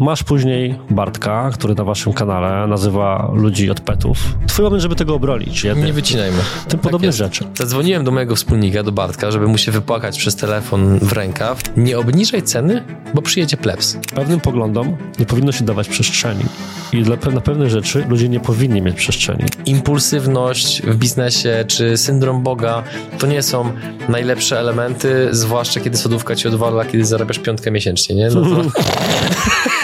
Masz później Bartka, który na waszym kanale nazywa ludzi od petów. Twój moment, żeby tego obronić. Nie wycinajmy. Tym podobne tak rzeczy. Zadzwoniłem do mojego wspólnika, do Bartka, żeby mu się wypłakać przez telefon w rękaw. Nie obniżaj ceny, bo przyjedzie plebs. Pewnym poglądom nie powinno się dawać przestrzeni. I dla, na pewne rzeczy ludzie nie powinni mieć przestrzeni. Impulsywność w biznesie czy syndrom Boga to nie są najlepsze elementy, zwłaszcza kiedy sodówka ci odwala, kiedy zarabiasz piątkę miesięcznie, nie? No to...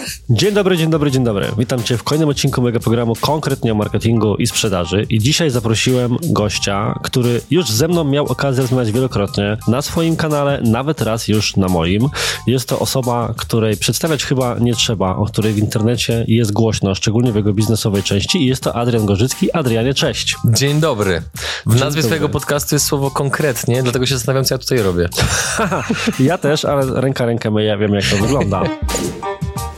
Dzień dobry, dzień dobry, dzień dobry. Witam Cię w kolejnym odcinku mojego programu konkretnie o marketingu i sprzedaży. I dzisiaj zaprosiłem gościa, który już ze mną miał okazję rozmawiać wielokrotnie na swoim kanale, nawet raz już na moim. Jest to osoba, której przedstawiać chyba nie trzeba, o której w internecie jest głośno, szczególnie w jego biznesowej części. I jest to Adrian Gorzycki. Adrianie, cześć. Dzień dobry. W dzień nazwie swojego podcastu jest słowo konkretnie, dlatego się zastanawiam, co ja tutaj robię. ja też, ale ręka rękę my ja wiem, jak to wygląda.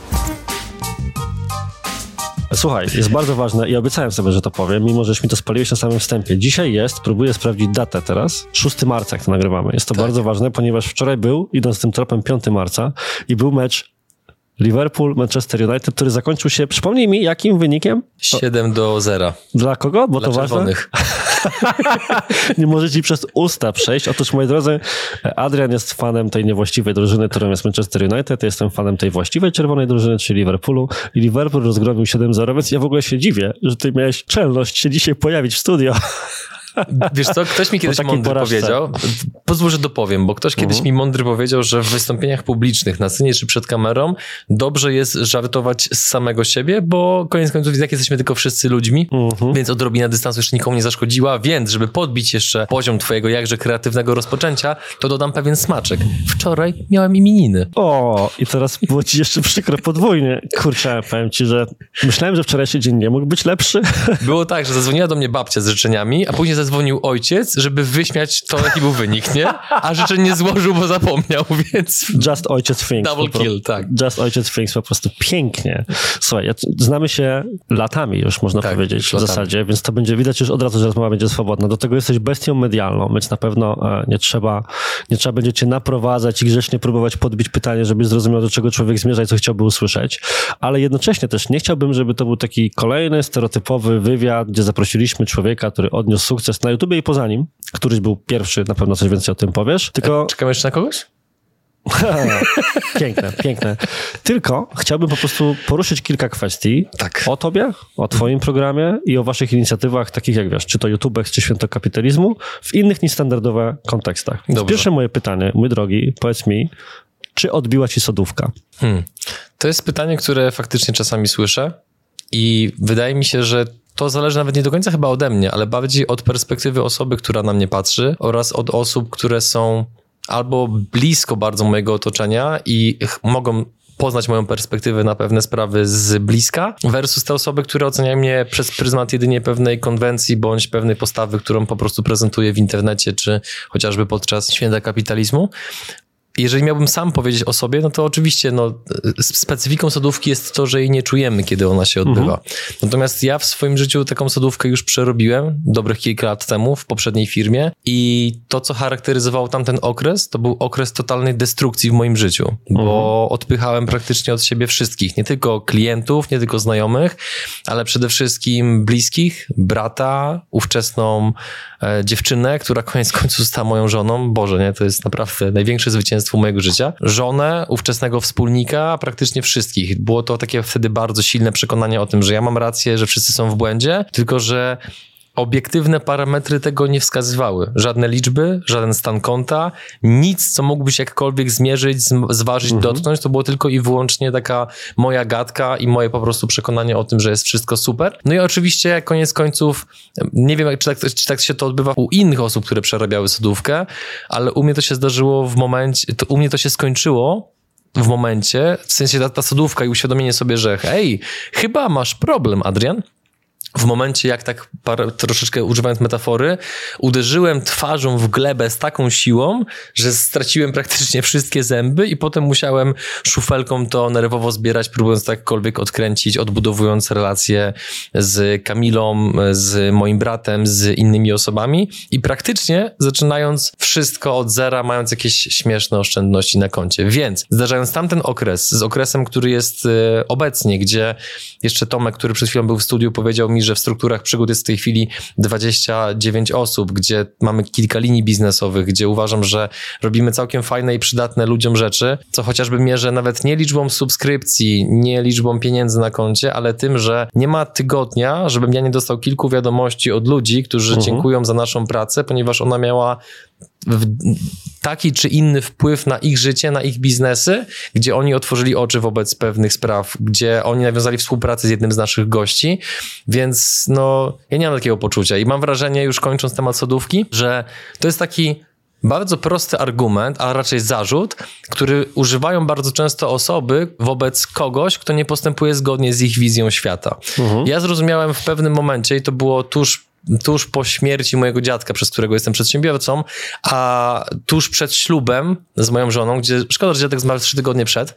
Słuchaj, jest bardzo ważne i obiecałem sobie, że to powiem, mimo żeś mi to spaliłeś na samym wstępie. Dzisiaj jest, próbuję sprawdzić datę teraz, 6 marca, jak to nagrywamy. Jest to tak. bardzo ważne, ponieważ wczoraj był, idąc tym tropem, 5 marca i był mecz Liverpool, Manchester United, który zakończył się, przypomnij mi, jakim wynikiem? 7 do 0. Dla kogo? Bo Dla to czerwonych. ważne. nie może ci przez usta przejść. Otóż, moi drodzy, Adrian jest fanem tej niewłaściwej drużyny, którą jest Manchester United. Ja jestem fanem tej właściwej czerwonej drużyny, czyli Liverpoolu. I Liverpool rozgromił 7-0, więc ja w ogóle się dziwię, że ty miałeś czelność się dzisiaj pojawić w studio. Wiesz co, ktoś mi kiedyś mądry porażce. powiedział, pozwól, że dopowiem, bo ktoś kiedyś uh-huh. mi mądry powiedział, że w wystąpieniach publicznych, na scenie czy przed kamerą, dobrze jest żartować z samego siebie, bo koniec końców jak jesteśmy tylko wszyscy ludźmi, uh-huh. więc odrobina dystansu jeszcze nikomu nie zaszkodziła, więc żeby podbić jeszcze poziom twojego jakże kreatywnego rozpoczęcia, to dodam pewien smaczek. Wczoraj miałem imieniny. O, i teraz było ci jeszcze przykro podwójnie. Kurczę, powiem ci, że myślałem, że wczorajszy dzień nie mógł być lepszy. Było tak, że zadzwoniła do mnie babcia z życzeniami, a później zadzwonił ojciec, żeby wyśmiać to, jaki był wynik, nie? A życzeń nie złożył, bo zapomniał, więc... Just ojciec thinks. Double kill, tak. Just ojciec thinks po prostu pięknie. Słuchaj, znamy się latami już, można tak, powiedzieć, w latami. zasadzie, więc to będzie widać już od razu, że rozmowa będzie swobodna. Do tego jesteś bestią medialną, więc na pewno e, nie trzeba, nie trzeba będzie cię naprowadzać i grzecznie próbować podbić pytanie, żeby zrozumiał, do czego człowiek zmierza i co chciałby usłyszeć. Ale jednocześnie też nie chciałbym, żeby to był taki kolejny, stereotypowy wywiad, gdzie zaprosiliśmy człowieka, który odniósł sukces na YouTube i poza nim. Któryś był pierwszy, na pewno coś więcej o tym powiesz. Tylko... Czekamy jeszcze na kogoś? piękne, piękne. Tylko chciałbym po prostu poruszyć kilka kwestii tak. o tobie, o twoim programie i o waszych inicjatywach, takich jak wiesz, czy to YouTube, czy święto kapitalizmu, w innych niż standardowe kontekstach. Pierwsze moje pytanie, mój drogi, powiedz mi, czy odbiła ci sodówka? Hmm. To jest pytanie, które faktycznie czasami słyszę i wydaje mi się, że to zależy nawet nie do końca chyba ode mnie, ale bardziej od perspektywy osoby, która na mnie patrzy oraz od osób, które są albo blisko bardzo mojego otoczenia i mogą poznać moją perspektywę na pewne sprawy z bliska, versus te osoby, które oceniają mnie przez pryzmat jedynie pewnej konwencji bądź pewnej postawy, którą po prostu prezentuję w internecie, czy chociażby podczas święta kapitalizmu jeżeli miałbym sam powiedzieć o sobie, no to oczywiście no, specyfiką sadówki jest to, że jej nie czujemy, kiedy ona się odbywa. Mhm. Natomiast ja w swoim życiu taką sadówkę już przerobiłem dobrych kilka lat temu w poprzedniej firmie i to, co charakteryzowało tamten okres, to był okres totalnej destrukcji w moim życiu, mhm. bo odpychałem praktycznie od siebie wszystkich, nie tylko klientów, nie tylko znajomych, ale przede wszystkim bliskich, brata, ówczesną e, dziewczynę, która koniec końców została moją żoną. Boże, nie? To jest naprawdę największe zwycięstwo zwycięstwu mojego życia. Żonę, ówczesnego wspólnika, praktycznie wszystkich. Było to takie wtedy bardzo silne przekonanie o tym, że ja mam rację, że wszyscy są w błędzie, tylko że obiektywne parametry tego nie wskazywały. Żadne liczby, żaden stan konta, nic, co mógłbyś jakkolwiek zmierzyć, zważyć, mhm. dotknąć, to było tylko i wyłącznie taka moja gadka i moje po prostu przekonanie o tym, że jest wszystko super. No i oczywiście koniec końców, nie wiem, czy tak, czy tak się to odbywa u innych osób, które przerabiały sodówkę, ale u mnie to się zdarzyło w momencie, to u mnie to się skończyło w momencie, w sensie ta, ta sodówka i uświadomienie sobie, że hej, chyba masz problem, Adrian, w momencie, jak tak parę, troszeczkę używając metafory, uderzyłem twarzą w glebę z taką siłą, że straciłem praktycznie wszystkie zęby i potem musiałem szufelką to nerwowo zbierać, próbując takkolwiek odkręcić, odbudowując relacje z Kamilą, z moim bratem, z innymi osobami i praktycznie zaczynając wszystko od zera, mając jakieś śmieszne oszczędności na koncie. Więc zdarzając tamten okres z okresem, który jest e, obecnie, gdzie jeszcze Tomek, który przed chwilą był w studiu, powiedział mi, że w strukturach przygód jest w tej chwili 29 osób, gdzie mamy kilka linii biznesowych, gdzie uważam, że robimy całkiem fajne i przydatne ludziom rzeczy, co chociażby mierzę nawet nie liczbą subskrypcji, nie liczbą pieniędzy na koncie, ale tym, że nie ma tygodnia, żebym ja nie dostał kilku wiadomości od ludzi, którzy mhm. dziękują za naszą pracę, ponieważ ona miała taki czy inny wpływ na ich życie, na ich biznesy, gdzie oni otworzyli oczy wobec pewnych spraw, gdzie oni nawiązali współpracę z jednym z naszych gości, więc no, ja nie mam takiego poczucia i mam wrażenie, już kończąc temat sodówki, że to jest taki bardzo prosty argument, a raczej zarzut, który używają bardzo często osoby wobec kogoś, kto nie postępuje zgodnie z ich wizją świata. Mhm. Ja zrozumiałem w pewnym momencie, i to było tuż tuż po śmierci mojego dziadka, przez którego jestem przedsiębiorcą, a tuż przed ślubem z moją żoną, gdzie szkoda, że dziadek zmarł trzy tygodnie przed,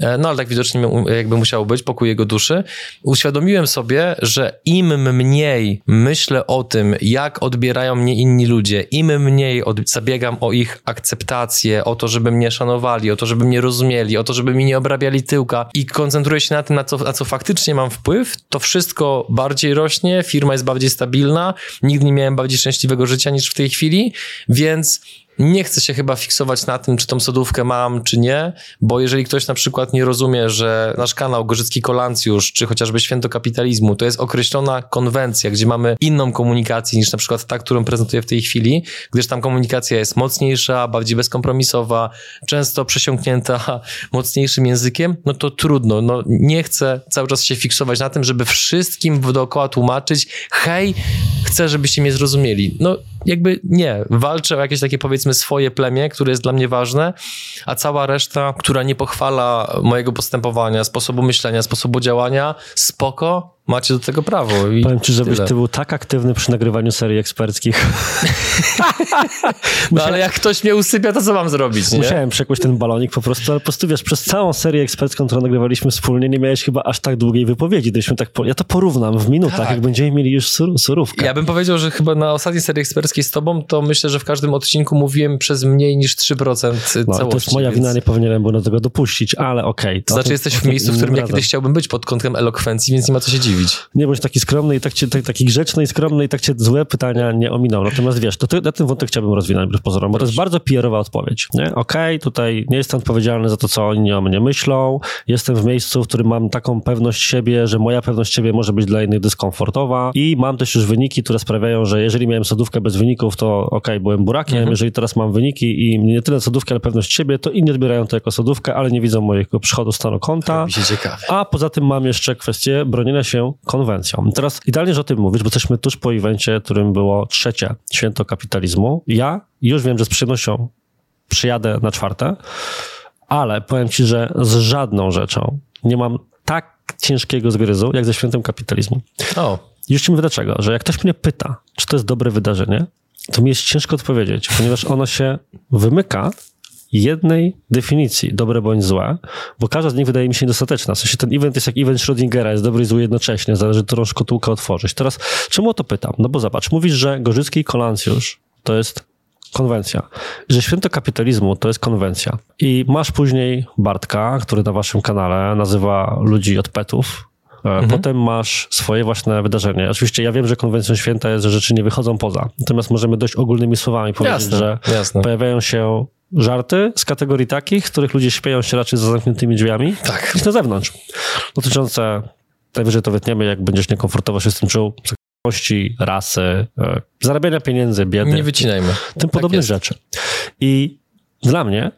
e, no ale tak widocznie jakby musiało być, pokój jego duszy, uświadomiłem sobie, że im mniej myślę o tym, jak odbierają mnie inni ludzie, im mniej od, zabiegam o ich akceptację, o to, żeby mnie szanowali, o to, żeby mnie rozumieli, o to, żeby mi nie obrabiali tyłka i koncentruję się na tym, na co, na co faktycznie mam wpływ, to wszystko bardziej rośnie, firma jest bardziej stabilna, Nigdy nie miałem bardziej szczęśliwego życia niż w tej chwili, więc nie chcę się chyba fiksować na tym, czy tą sodówkę mam, czy nie, bo jeżeli ktoś na przykład nie rozumie, że nasz kanał Gorzycki Kolancjusz, czy chociażby Święto Kapitalizmu, to jest określona konwencja, gdzie mamy inną komunikację niż na przykład ta, którą prezentuję w tej chwili, gdyż tam komunikacja jest mocniejsza, bardziej bezkompromisowa, często przesiąknięta mocniejszym językiem, no to trudno. No, nie chcę cały czas się fiksować na tym, żeby wszystkim dookoła tłumaczyć, hej, chcę, żebyście mnie zrozumieli. No jakby nie. Walczę o jakieś takie powiedzmy swoje plemię, które jest dla mnie ważne, a cała reszta, która nie pochwala mojego postępowania, sposobu myślenia, sposobu działania, spoko, macie do tego prawo. I Powiem ci, żebyś tyle. ty był tak aktywny przy nagrywaniu serii eksperckich. no ale jak ktoś mnie usypia, to co mam zrobić, nie? Musiałem przekłać ten balonik po prostu, ale po prostu wiesz, przez całą serię ekspercką, którą nagrywaliśmy wspólnie, nie miałeś chyba aż tak długiej wypowiedzi. Gdybyśmy tak po... Ja to porównam w minutach, tak. jak będziemy mieli już sur surówkę. Ja bym powiedział, że chyba na ostatniej serii eksperckiej z tobą, to myślę, że w każdym odcinku mówiłem przez mniej niż 3% no, całości. To jest moja więc... wina, nie powinienem było do tego dopuścić, ale okej. Okay, to znaczy jesteś w miejscu, w którym ja kiedyś chciałbym być pod kątem elokwencji, więc nie ma co się dziwić. Nie bądź taki skromny i tak cię, tak, taki grzeczny i skromny i tak cię złe pytania nie ominął. Natomiast wiesz, to ty, na ten wątek chciałbym rozwinąć wbrew pozorom, bo to jest bardzo PR-owa odpowiedź. Okej, okay, tutaj nie jestem odpowiedzialny za to, co oni o mnie myślą. Jestem w miejscu, w którym mam taką pewność siebie, że moja pewność siebie może być dla innych dyskomfortowa i mam też już wyniki, które sprawiają, że jeżeli miałem sodówkę bez wyników, to okej, okay, byłem burakiem. Mhm. Jeżeli teraz mam wyniki i nie tyle sodówkę, ale pewność siebie, to inni odbierają to jako sodówkę, ale nie widzą mojego przychodu stanu konta. A poza tym mam jeszcze kwestię bronienia się konwencją. Teraz idealnie, że o tym mówisz, bo jesteśmy tuż po evencie, którym było trzecie święto kapitalizmu. Ja już wiem, że z przyjemnością przyjadę na czwarte, ale powiem ci, że z żadną rzeczą nie mam tak ciężkiego zgryzu, jak ze świętem kapitalizmu. O. Już ci mówię dlaczego, że jak ktoś mnie pyta, czy to jest dobre wydarzenie, to mi jest ciężko odpowiedzieć, ponieważ ono się wymyka jednej definicji, dobre bądź złe, bo każda z nich wydaje mi się niedostateczna. W sensie ten event jest jak event Schrödingera, jest dobry i zły jednocześnie, zależy, którą szkatułkę otworzyć. Teraz, czemu o to pytam? No bo zobacz, mówisz, że Gorzycki i Kolancjusz to jest konwencja, że święto kapitalizmu to jest konwencja. I masz później Bartka, który na waszym kanale nazywa ludzi od petów, Mhm. Potem masz swoje własne wydarzenie. Oczywiście ja wiem, że konwencją święta jest, że rzeczy nie wychodzą poza. Natomiast możemy dość ogólnymi słowami powiedzieć, jasne, że jasne. pojawiają się żarty z kategorii takich, w których ludzie śpieją się raczej za zamkniętymi drzwiami tak. niż na zewnątrz. Dotyczące, najwyżej to wytniemy, jak będziesz niekomfortowo się z tym czuł, seksualności, rasy, e, zarabiania pieniędzy, biedy. Nie wycinajmy. Tym tak podobnych jest. rzeczy. I dla mnie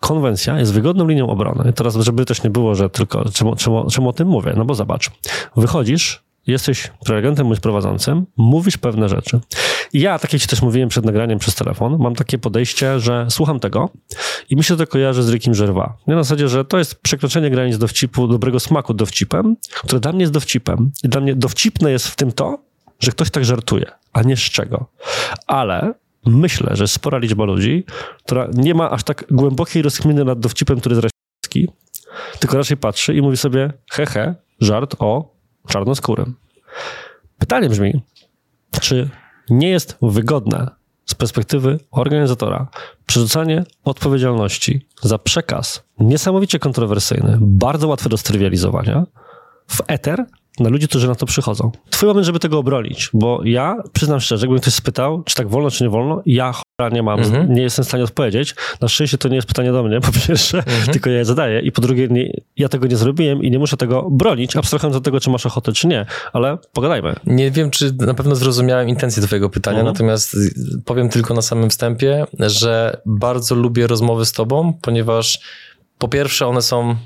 konwencja jest wygodną linią obrony. Teraz, żeby też nie było, że tylko, czemu, czemu, czemu o tym mówię? No bo zobacz, wychodzisz, jesteś prelegentem bądź prowadzącym, mówisz pewne rzeczy. Ja, tak jak ci też mówiłem przed nagraniem przez telefon, mam takie podejście, że słucham tego i mi się to kojarzy z Rickiem Żerwa. Na zasadzie, że to jest przekroczenie granic dowcipu, dobrego smaku dowcipem, które dla mnie jest dowcipem. I dla mnie dowcipne jest w tym to, że ktoś tak żartuje, a nie z czego. Ale myślę, że spora liczba ludzi, która nie ma aż tak głębokiej rozkminy nad dowcipem, który jest rasistowski, tylko raczej patrzy i mówi sobie, hehe, żart o czarnoskórym. Pytanie brzmi, czy nie jest wygodne z perspektywy organizatora przerzucanie odpowiedzialności za przekaz niesamowicie kontrowersyjny, bardzo łatwy do strywializowania w eter na ludzi, którzy na to przychodzą. Twój moment, żeby tego obronić, bo ja przyznam szczerze, jakby ktoś spytał, czy tak wolno, czy nie wolno, ja nie mam, mhm. nie jestem w stanie odpowiedzieć. Na szczęście to nie jest pytanie do mnie, po pierwsze, mhm. tylko ja je zadaję i po drugie, nie, ja tego nie zrobiłem i nie muszę tego bronić, abstrahując od tego, czy masz ochotę, czy nie, ale pogadajmy. Nie wiem, czy na pewno zrozumiałem intencję twojego pytania, mhm. natomiast powiem tylko na samym wstępie, że bardzo lubię rozmowy z tobą, ponieważ po pierwsze one są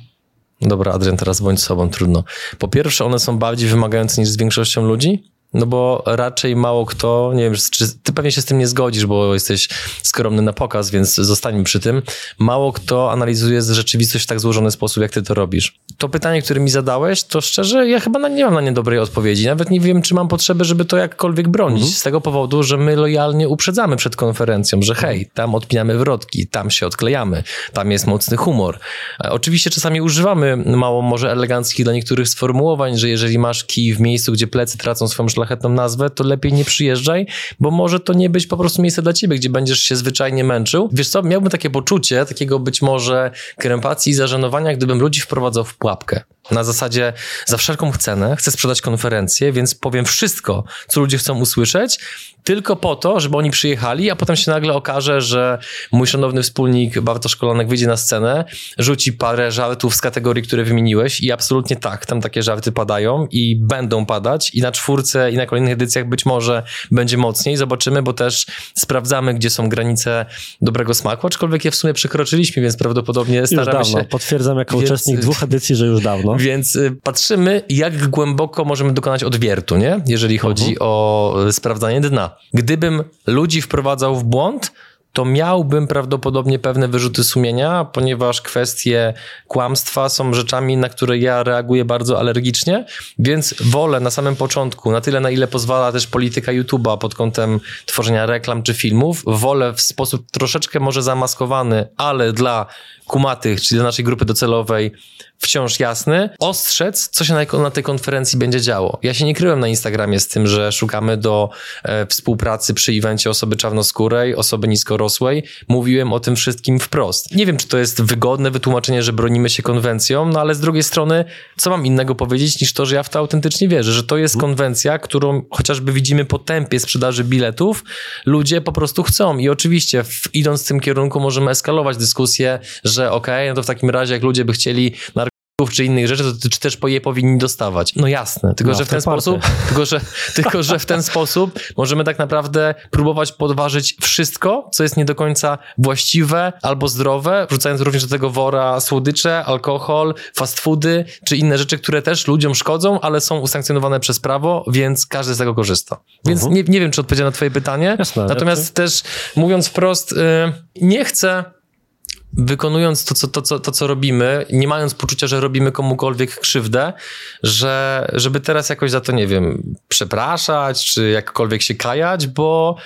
Dobra, Adrian, teraz bądź sobą, trudno. Po pierwsze, one są bardziej wymagające niż z większością ludzi, no bo raczej mało kto, nie wiem, czy ty pewnie się z tym nie zgodzisz, bo jesteś skromny na pokaz, więc zostańmy przy tym. Mało kto analizuje rzeczywistość w tak złożony sposób, jak ty to robisz. To pytanie, które mi zadałeś, to szczerze, ja chyba nie mam na nie dobrej odpowiedzi. Nawet nie wiem, czy mam potrzebę, żeby to jakkolwiek bronić. Mhm. Z tego powodu, że my lojalnie uprzedzamy przed konferencją, że hej, tam odpinamy wrotki, tam się odklejamy, tam jest mocny humor. E, oczywiście czasami używamy mało może eleganckich dla niektórych sformułowań, że jeżeli masz kij w miejscu, gdzie plecy tracą swoją szlachetną nazwę, to lepiej nie przyjeżdżaj, bo może to nie być po prostu miejsce dla ciebie, gdzie będziesz się zwyczajnie męczył. Wiesz co, miałbym takie poczucie, takiego być może krępacji i zażenowania, gdybym ludzi wprowadzał w pułapkę. Na zasadzie za wszelką cenę chcę sprzedać konferencję, więc powiem wszystko, co ludzie chcą usłyszeć, tylko po to, żeby oni przyjechali, a potem się nagle okaże, że mój szanowny wspólnik Bartosz Kolanek wyjdzie na scenę, rzuci parę żartów z kategorii, które wymieniłeś i absolutnie tak, tam takie żarty padają i będą padać i na czwórce i na kolejnych edycjach być może będzie mocniej, zobaczymy, bo też sprawdzamy, gdzie są granice dobrego smaku, aczkolwiek je w sumie przekroczyliśmy, więc prawdopodobnie staramy już dawno. się... Potwierdzam jako więc... uczestnik dwóch edycji, że już dawno. Więc y, patrzymy, jak głęboko możemy dokonać odwiertu, nie? Jeżeli chodzi uh -huh. o y, sprawdzanie dna. Gdybym ludzi wprowadzał w błąd, to miałbym prawdopodobnie pewne wyrzuty sumienia, ponieważ kwestie kłamstwa są rzeczami, na które ja reaguję bardzo alergicznie, więc wolę na samym początku, na tyle na ile pozwala też polityka YouTube'a pod kątem tworzenia reklam czy filmów, wolę w sposób troszeczkę może zamaskowany, ale dla kumatych, czyli dla naszej grupy docelowej wciąż jasny, ostrzec, co się na, na, tej konferencji będzie działo. Ja się nie kryłem na Instagramie z tym, że szukamy do e, współpracy przy evencie osoby czarnoskórej, osoby niskorosłej. Mówiłem o tym wszystkim wprost. Nie wiem, czy to jest wygodne wytłumaczenie, że bronimy się konwencją, no ale z drugiej strony, co mam innego powiedzieć, niż to, że ja w to autentycznie wierzę, że to jest konwencja, którą chociażby widzimy po tempie sprzedaży biletów, ludzie po prostu chcą. I oczywiście, w, idąc w tym kierunku, możemy eskalować dyskusję, że okej, okay, no to w takim razie, jak ludzie by chcieli czy innych rzeczy, to czy też je powinni dostawać. No jasne, tylko no, że w ten sposób, tylko że, tylko że w ten sposób możemy tak naprawdę próbować podważyć wszystko, co jest nie do końca właściwe albo zdrowe, wrzucając również do tego wora słodycze, alkohol, fast foody, czy inne rzeczy, które też ludziom szkodzą, ale są usankcjonowane przez prawo, więc każdy z tego korzysta. Więc mhm. nie, nie wiem, czy odpowiedziałem na twoje pytanie. Jasne, Natomiast też mówiąc wprost, yy, nie chcę wykonując to co, to, co, to, co robimy, nie mając poczucia, że robimy komukolwiek krzywdę, że, żeby teraz jakoś za to, nie wiem, przepraszać, czy jakkolwiek się kajać, bo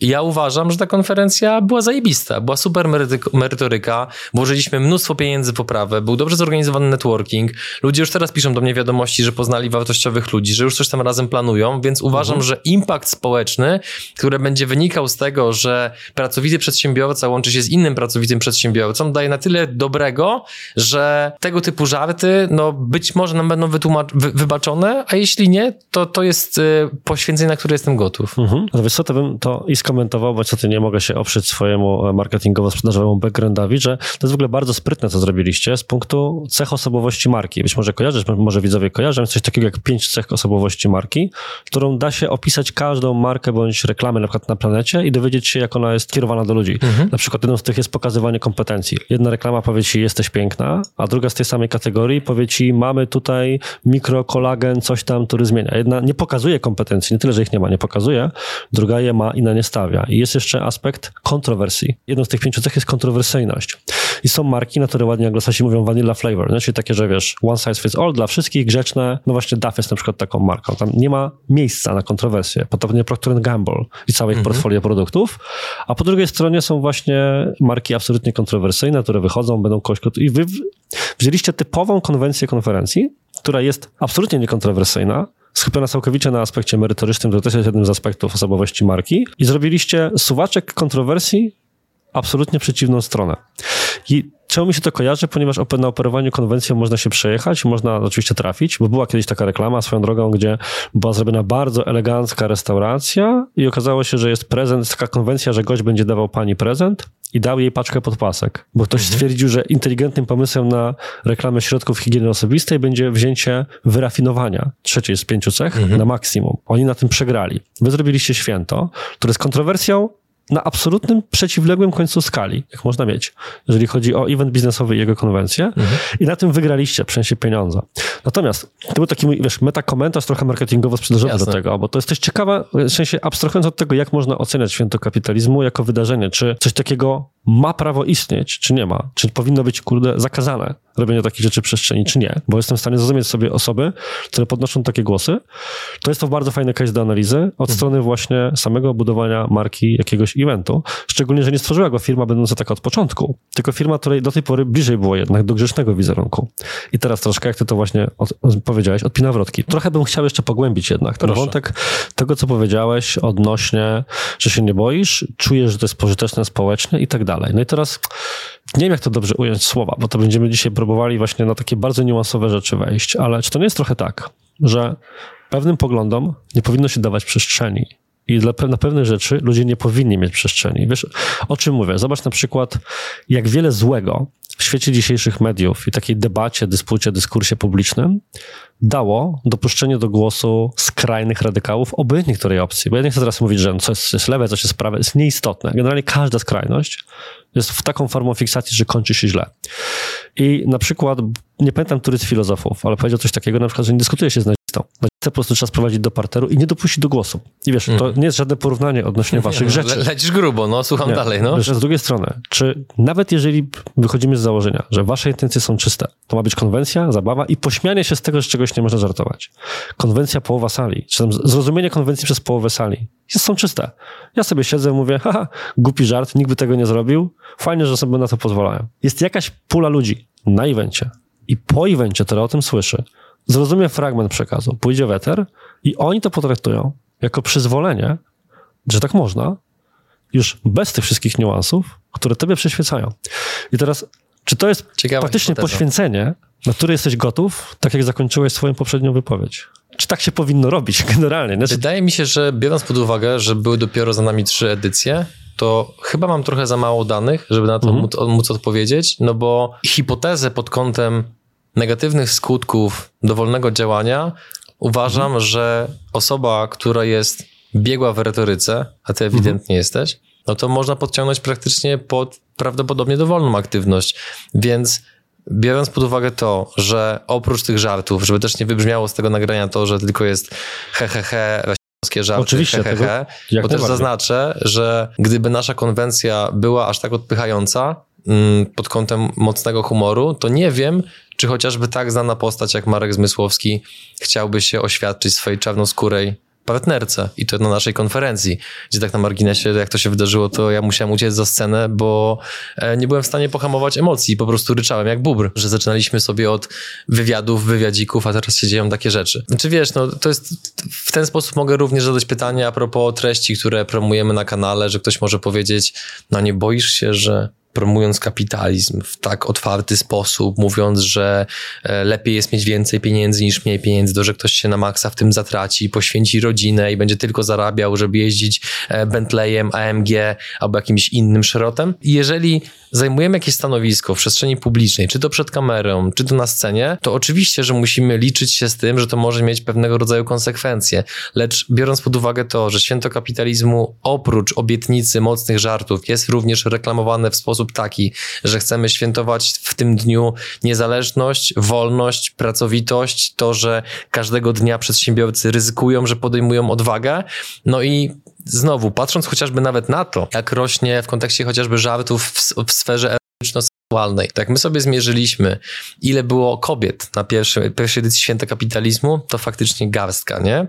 ja uważam, że ta konferencja była zajebista, była super merytoryka, włożyliśmy mnóstwo pieniędzy w poprawę, był dobrze zorganizowany networking, ludzie już teraz piszą do mnie wiadomości, że poznali wartościowych ludzi, że już coś tam razem planują, więc uważam, mhm. że impact społeczny, który będzie wynikał z tego, że pracowity przedsiębiorca łączy się z innym pracowitym przedsiębiorcą, daje na tyle dobrego, że tego typu żarty, no być może nam będą wy wybaczone, a jeśli nie, to to jest y, poświęcenie, na które jestem gotów. Mhm. Ale wiesz co, to bym to skomentował, bo niestety nie mogę się oprzeć swojemu marketingowo-sprzedażowemu backgroundowi, że to jest w ogóle bardzo sprytne, co zrobiliście z punktu cech osobowości marki. Być może kojarzysz, może widzowie kojarzą, coś takiego jak pięć cech osobowości marki, którą da się opisać każdą markę bądź reklamę na przykład na planecie i dowiedzieć się, jak ona jest kierowana do ludzi. Mhm. Na przykład jedną z tych jest pokazywanie kompetencji. Jedna reklama powie ci, jesteś piękna, a druga z tej samej kategorii powie ci, mamy tutaj mikrokolagen, coś tam, który zmienia. Jedna nie pokazuje kompetencji, nie tyle, że ich nie ma, nie pokazuje, druga je ma i na nie stawia. I jest jeszcze aspekt kontrowersji. Jedną z tych pięciu cech jest kontrowersyjność. I są marki, na które ładnie anglosasi mówią vanilla flavor, nie? czyli takie, że wiesz, one size fits all dla wszystkich, grzeczne. No właśnie Duff jest na przykład taką marką. Tam nie ma miejsca na kontrowersję. Podobnie Procter Gamble i całe ich mhm. portfolio produktów. A po drugiej stronie są właśnie marki absolutnie kontrowersyjne, które wychodzą, będą kogoś... I wy wzięliście typową konwencję konferencji, która jest absolutnie niekontrowersyjna, skupiona całkowicie na aspekcie merytorycznym, to też jest jednym z aspektów osobowości marki, i zrobiliście suwaczek kontrowersji absolutnie przeciwną stronę. I czemu mi się to kojarzy? Ponieważ na operowaniu konwencją można się przejechać, można oczywiście trafić, bo była kiedyś taka reklama swoją drogą, gdzie była zrobiona bardzo elegancka restauracja i okazało się, że jest prezent, taka konwencja, że gość będzie dawał pani prezent i dał jej paczkę podpasek, bo ktoś mhm. stwierdził, że inteligentnym pomysłem na reklamę środków higieny osobistej będzie wzięcie wyrafinowania trzeciej z pięciu cech mhm. na maksimum. Oni na tym przegrali. Wy zrobiliście święto, które z kontrowersją na absolutnym przeciwległym końcu skali, jak można mieć, jeżeli chodzi o event biznesowy i jego konwencję. Mhm. I na tym wygraliście, przynajmniej pieniądze. Natomiast to był taki, wiesz, metakomentarz trochę marketingowo-sprzedażowy do tego, bo to jest też ciekawe, w sensie abstrahując od tego, jak można oceniać święto kapitalizmu jako wydarzenie. Czy coś takiego ma prawo istnieć, czy nie ma? Czy powinno być, kurde, zakazane robienie takich rzeczy w przestrzeni, czy nie? Bo jestem w stanie zrozumieć sobie osoby, które podnoszą takie głosy. To jest to bardzo fajny case do analizy od mhm. strony właśnie samego budowania marki jakiegoś eventu. Szczególnie, że nie stworzyła go firma będąca taka od początku, tylko firma, której do tej pory bliżej było jednak do grzecznego wizerunku. I teraz troszkę, jak ty to właśnie od, powiedziałeś, odpina wrotki. Trochę bym chciał jeszcze pogłębić jednak ten Proszę. wątek tego, co powiedziałeś odnośnie, że się nie boisz, czujesz, że to jest pożyteczne społecznie i tak dalej. No i teraz nie wiem, jak to dobrze ująć słowa, bo to będziemy dzisiaj próbowali właśnie na takie bardzo niuansowe rzeczy wejść, ale czy to nie jest trochę tak, że pewnym poglądom nie powinno się dawać przestrzeni? I dla, na pewne rzeczy ludzie nie powinni mieć przestrzeni. Wiesz, o czym mówię? Zobacz na przykład, jak wiele złego w świecie dzisiejszych mediów i takiej debacie, dyspucie, dyskursie publicznym dało dopuszczenie do głosu skrajnych radykałów obojętnie której opcji. Bo ja nie chcę teraz mówić, że coś jest lewe, coś jest prawe, jest nieistotne. Generalnie każda skrajność jest w taką formą fiksacji, że kończy się źle. I na przykład, nie pamiętam, który z filozofów, ale powiedział coś takiego, na przykład, że nie dyskutuje się z Nazistę po prostu trzeba sprowadzić do parteru i nie dopuścić do głosu. I wiesz, mm. to nie jest żadne porównanie odnośnie waszych nie, rzeczy. Le lecisz grubo, no, słucham nie. dalej, no. Wiesz, z drugiej strony, czy nawet jeżeli wychodzimy z założenia, że wasze intencje są czyste, to ma być konwencja, zabawa i pośmianie się z tego, że czegoś nie można żartować. Konwencja połowa sali, czy tam zrozumienie konwencji przez połowę sali są czyste. Ja sobie siedzę i mówię, haha, głupi żart, nikt by tego nie zrobił, fajnie, że sobie na to pozwalają. Jest jakaś pula ludzi na evencie i po evencie, która o tym słyszy, zrozumie fragment przekazu, pójdzie w eter i oni to potraktują jako przyzwolenie, że tak można, już bez tych wszystkich niuansów, które tobie przyświecają. I teraz, czy to jest Ciekawe faktycznie hipoteza. poświęcenie, na które jesteś gotów, tak jak zakończyłeś swoją poprzednią wypowiedź? Czy tak się powinno robić generalnie? Znaczy... Wydaje mi się, że biorąc pod uwagę, że były dopiero za nami trzy edycje, to chyba mam trochę za mało danych, żeby na to mhm. móc, móc odpowiedzieć, no bo hipotezę pod kątem negatywnych skutków dowolnego działania uważam, mhm. że osoba, która jest biegła w retoryce, a ty ewidentnie mhm. jesteś, no to można podciągnąć praktycznie pod prawdopodobnie dowolną aktywność. Więc biorąc pod uwagę to, że oprócz tych żartów, żeby też nie wybrzmiało z tego nagrania to, że tylko jest hehehe, he, żarty, Oczywiście, he, he, he bo też zaznaczę, że gdyby nasza konwencja była aż tak odpychająca mm, pod kątem mocnego humoru, to nie wiem, czy chociażby tak znana postać jak Marek Zmysłowski chciałby się oświadczyć swojej czarnoskórej partnerce i to na naszej konferencji, gdzie tak na marginesie, jak to się wydarzyło, to ja musiałem uciec za scenę, bo e, nie byłem w stanie pohamować emocji, po prostu ryczałem jak bubr, że zaczynaliśmy sobie od wywiadów, wywiadzików, a teraz się dzieją takie rzeczy. Czy wiesz, no to jest, w ten sposób mogę również zadać pytanie a propos treści, które promujemy na kanale, że ktoś może powiedzieć, no nie boisz się, że promując kapitalizm w tak otwarty sposób, mówiąc, że e, lepiej jest mieć więcej pieniędzy niż mniej pieniędzy, to że ktoś się na maksa w tym zatraci, poświęci rodzinę i będzie tylko zarabiał, żeby jeździć e, Bentleyem, AMG albo jakimś innym szerotem. Jeżeli zajmujemy jakieś stanowisko w przestrzeni publicznej, czy to przed kamerą, czy to na scenie, to oczywiście, że musimy liczyć się z tym, że to może mieć pewnego rodzaju konsekwencje. Lecz biorąc pod uwagę to, że święto kapitalizmu oprócz obietnicy mocnych żartów jest również reklamowane w sposób taki, że chcemy świętować w tym dniu niezależność, wolność, pracowitość, to, że każdego dnia przedsiębiorcy ryzykują, że podejmują odwagę. No i znowu, patrząc chociażby nawet na to, jak rośnie w kontekście chociażby żartów w, w sferze erotyczno-seksualnej, tak my sobie zmierzyliśmy, ile było kobiet na pierwszej, pierwszej edycji Święta Kapitalizmu, to faktycznie garstka, nie?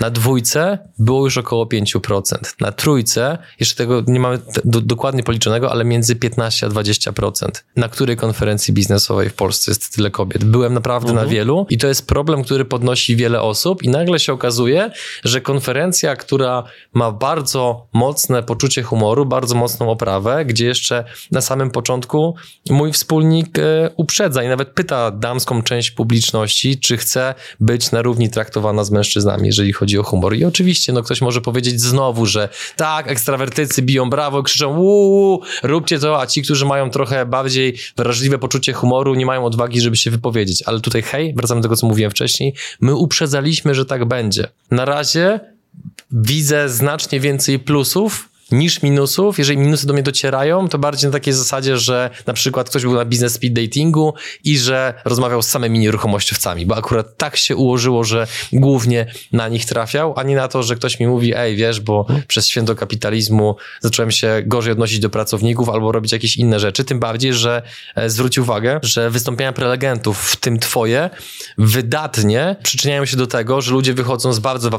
Na dwójce było już około 5%. Na trójce, jeszcze tego nie mamy do, dokładnie policzonego, ale między 15 a 20%. Na której konferencji biznesowej w Polsce jest tyle kobiet? Byłem naprawdę mhm. na wielu i to jest problem, który podnosi wiele osób i nagle się okazuje, że konferencja, która ma bardzo mocne poczucie humoru, bardzo mocną oprawę, gdzie jeszcze na samym początku mój wspólnik e, uprzedza i nawet pyta damską część publiczności, czy chce być na równi traktowana z mężczyznami, jeżeli chodzi chodzi o humor. I oczywiście, no ktoś może powiedzieć znowu, że tak, ekstrawertycy biją brawo, krzyczą uuu, róbcie to, a ci, którzy mają trochę bardziej wrażliwe poczucie humoru, nie mają odwagi, żeby się wypowiedzieć. Ale tutaj hej, wracamy do tego, co mówiłem wcześniej, my uprzedzaliśmy, że tak będzie. Na razie widzę znacznie więcej plusów niż minusów. Jeżeli minusy do mnie docierają, to bardziej na takiej zasadzie, że na przykład ktoś był na biznes speed datingu i że rozmawiał z samymi nieruchomościowcami, bo akurat tak się ułożyło, że głównie na nich trafiał, a nie na to, że ktoś mi mówi, ej, wiesz, bo przez święto kapitalizmu zacząłem się gorzej odnosić do pracowników albo robić jakieś inne rzeczy. Tym bardziej, że e, zwróć uwagę, że wystąpienia prelegentów, w tym twoje, wydatnie przyczyniają się do tego, że ludzie wychodzą z bardzo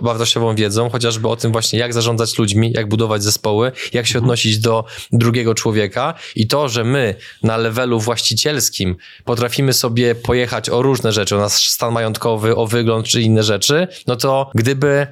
wartościową wiedzą, chociażby o tym właśnie, jak zarządzać ludźmi, jak budować zespoły, jak się odnosić do drugiego człowieka i to, że my na levelu właścicielskim potrafimy sobie pojechać o różne rzeczy, o nasz stan majątkowy, o wygląd czy inne rzeczy, no to gdyby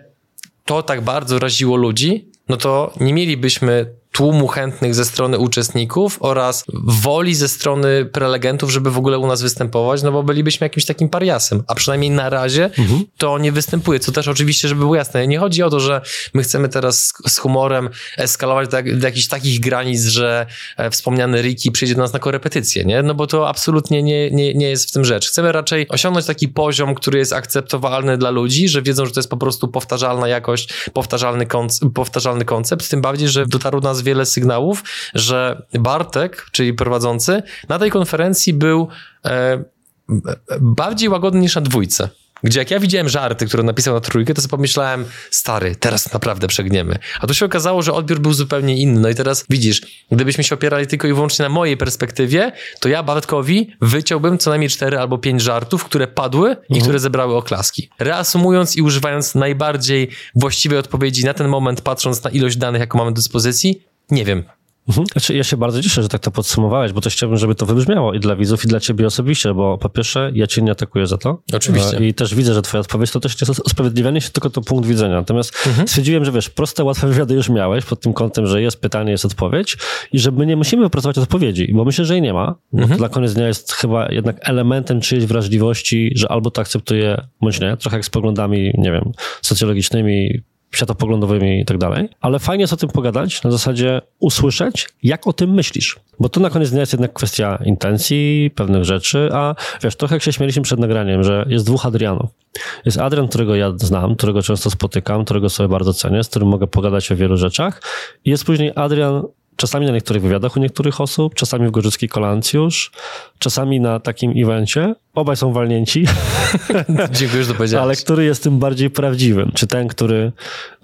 to tak bardzo raziło ludzi, no to nie mielibyśmy tłumu chętnych ze strony uczestników oraz woli ze strony prelegentów, żeby w ogóle u nas występować, no bo bylibyśmy jakimś takim pariasem, a przynajmniej na razie mhm. to nie występuje, co też oczywiście, żeby było jasne, nie chodzi o to, że my chcemy teraz z humorem eskalować do, do jakichś takich granic, że e, wspomniany Ricky przyjdzie do nas na korepetycję, nie? No bo to absolutnie nie, nie, nie jest w tym rzecz. Chcemy raczej osiągnąć taki poziom, który jest akceptowalny dla ludzi, że wiedzą, że to jest po prostu powtarzalna jakość, powtarzalny, konc powtarzalny koncept, tym bardziej, że dotarło do nas wiele sygnałów, że Bartek, czyli prowadzący, na tej konferencji był e, bardziej łagodny niż na dwójce. Gdzie jak ja widziałem żarty, które napisał na trójkę, to sobie pomyślałem, stary, teraz naprawdę przegniemy. A tu się okazało, że odbiór był zupełnie inny. No i teraz widzisz, gdybyśmy się opierali tylko i wyłącznie na mojej perspektywie, to ja Bartkowi wyciąłbym co najmniej cztery albo pięć żartów, które padły i mhm. które zebrały oklaski. Reasumując i używając najbardziej właściwej odpowiedzi na ten moment, patrząc na ilość danych, jaką mamy do dyspozycji, nie wiem. Mhm. Znaczy, ja się bardzo cieszę, że tak to podsumowałeś, bo też chciałbym, żeby to wybrzmiało i dla widzów, i dla ciebie osobiście, bo po pierwsze, ja cię nie atakuję za to. Oczywiście. I też widzę, że twoja odpowiedź to też nie jest usprawiedliwianie się, tylko to punkt widzenia. Natomiast mhm. stwierdziłem, że wiesz, proste, łatwe wywiady już miałeś pod tym kątem, że jest pytanie, jest odpowiedź i że my nie musimy wypracować odpowiedzi, bo myślę, że jej nie ma. Mhm. Dla koniec dnia jest chyba jednak elementem czyjejś wrażliwości, że albo to akceptuje, bądź nie. Trochę jak z poglądami, nie wiem, socjologicznymi, światopoglądowymi i tak dalej, ale fajnie jest o tym pogadać, na zasadzie usłyszeć, jak o tym myślisz. Bo to na koniec dnia jest jednak kwestia intencji, pewnych rzeczy, a wiesz, trochę jak się śmieliśmy przed nagraniem, że jest dwóch Adrianów. Jest Adrian, którego ja znam, którego często spotykam, którego sobie bardzo cenię, z którym mogę pogadać o wielu rzeczach. I jest później Adrian, czasami na niektórych wywiadach u niektórych osób, czasami w Gorzycki Kolancjusz, czasami na takim evencie, Obaj są walnięci. Dziękuję, że to powiedziałeś. Ale który jest tym bardziej prawdziwym? Czy ten, który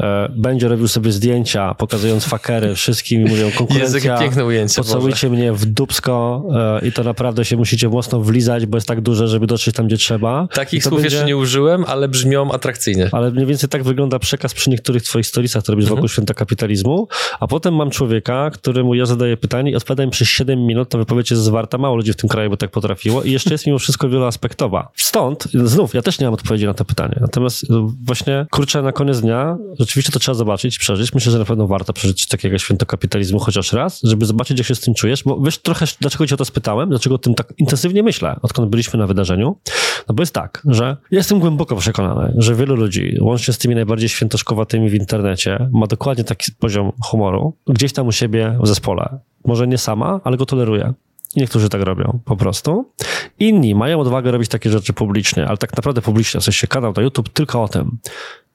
e, będzie robił sobie zdjęcia, pokazując fakery wszystkim i mówią konkurencja, Jezu, piękne ujęcie, pocałujcie Boże. mnie w dubsko e, i to naprawdę się musicie mocno wlizać, bo jest tak duże, żeby dotrzeć tam, gdzie trzeba. Takich słów będzie... jeszcze nie użyłem, ale brzmią atrakcyjnie. Ale mniej więcej tak wygląda przekaz przy niektórych twoich storiesach, które robisz mhm. wokół święta kapitalizmu, a potem mam człowieka, któremu ja zadaję pytanie i odpowiadam przez 7 minut, ta wypowiedź jest zwarta, mało ludzi w tym kraju by tak potrafiło i jeszcze jest mimo wszystko wieloaspektowa. Stąd, znów, ja też nie mam odpowiedzi na to pytanie. Natomiast y, właśnie, kurczę, na koniec dnia rzeczywiście to trzeba zobaczyć, przeżyć. Myślę, że na pewno warto przeżyć takiego święto kapitalizmu chociaż raz, żeby zobaczyć, jak się z tym czujesz, bo wiesz trochę, dlaczego cię o to spytałem, dlaczego o tym tak intensywnie myślę, odkąd byliśmy na wydarzeniu. No bo jest tak, że jestem głęboko przekonany, że wielu ludzi, łącznie z tymi najbardziej świętoszkowatymi w internecie, ma dokładnie taki poziom humoru, gdzieś tam u siebie w zespole. Może nie sama, ale go toleruje. Niektórzy tak robią, po prostu. Inni mają odwagę robić takie rzeczy publicznie, ale tak naprawdę publicznie, w sensie kanał na YouTube tylko o tym.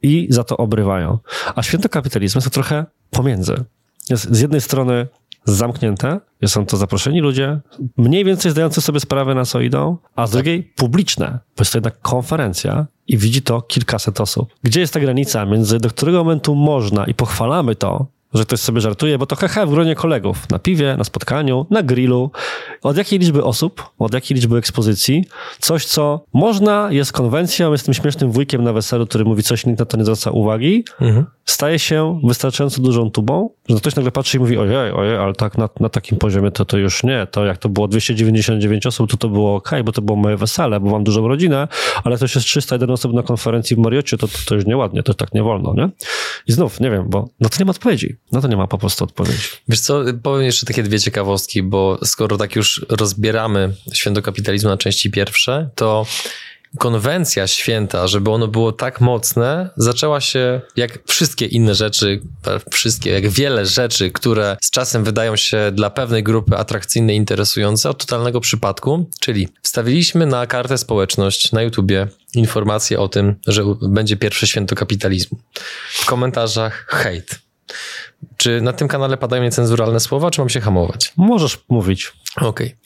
I za to obrywają. A święto kapitalizmu jest to trochę pomiędzy. Jest z jednej strony zamknięte, są to zaproszeni ludzie, mniej więcej zdający sobie sprawę na co idą, a z drugiej publiczne, bo jest to jednak konferencja i widzi to kilkaset osób. Gdzie jest ta granica między, do którego momentu można i pochwalamy to, że ktoś sobie żartuje, bo to hehe w gronie kolegów, na piwie, na spotkaniu, na grillu. Od jakiej liczby osób, od jakiej liczby ekspozycji, coś, co można, jest konwencją, jest tym śmiesznym wujkiem na weselu, który mówi coś, nikt na to nie zwraca uwagi, mhm. staje się wystarczająco dużą tubą, że ktoś nagle patrzy i mówi, ojej, ojej, ale tak na, na takim poziomie to to już nie, to jak to było 299 osób, to to było ok, bo to było moje wesele, bo mam dużą rodzinę, ale to jest 301 osób na konferencji w Mariocie, to, to, to już nieładnie, to tak nie wolno, nie? I znów, nie wiem, bo no to nie ma odpowiedzi. No to nie ma po prostu odpowiedzi. Wiesz co, powiem jeszcze takie dwie ciekawostki, bo skoro tak już rozbieramy święto kapitalizmu na części pierwsze, to konwencja święta, żeby ono było tak mocne, zaczęła się jak wszystkie inne rzeczy, wszystkie, jak wiele rzeczy, które z czasem wydają się dla pewnej grupy atrakcyjne, interesujące, od totalnego przypadku, czyli wstawiliśmy na kartę społeczność na YouTubie informację o tym, że będzie pierwsze święto kapitalizmu. W komentarzach hejt. Czy na tym kanale padają niecenzuralne słowa, czy mam się hamować? Możesz mówić. Okej. Okay.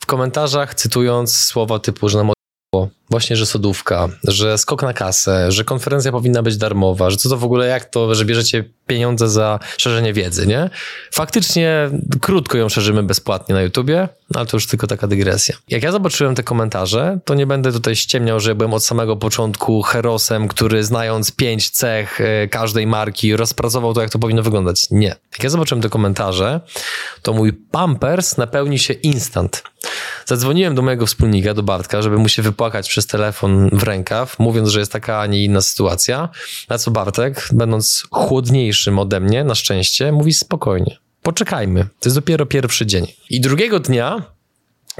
W komentarzach cytując słowa typu, że nam właśnie, że sodówka, że skok na kasę, że konferencja powinna być darmowa, że co to w ogóle jak to, że bierzecie pieniądze za szerzenie wiedzy, nie? Faktycznie krótko ją szerzymy bezpłatnie na YouTubie, ale to już tylko taka dygresja. Jak ja zobaczyłem te komentarze, to nie będę tutaj ściemniał, że byłem od samego początku herosem, który znając pięć cech e, każdej marki rozpracował to, jak to powinno wyglądać. Nie. Jak ja zobaczyłem te komentarze, to mój pampers napełni się instant. Zadzwoniłem do mojego wspólnika, do Bartka, żeby mu się wypłakać przez telefon w rękaw, mówiąc, że jest taka, a nie inna sytuacja. Na co Bartek, będąc chłodniejszym ode mnie, na szczęście, mówi spokojnie. Poczekajmy, to jest dopiero pierwszy dzień. I drugiego dnia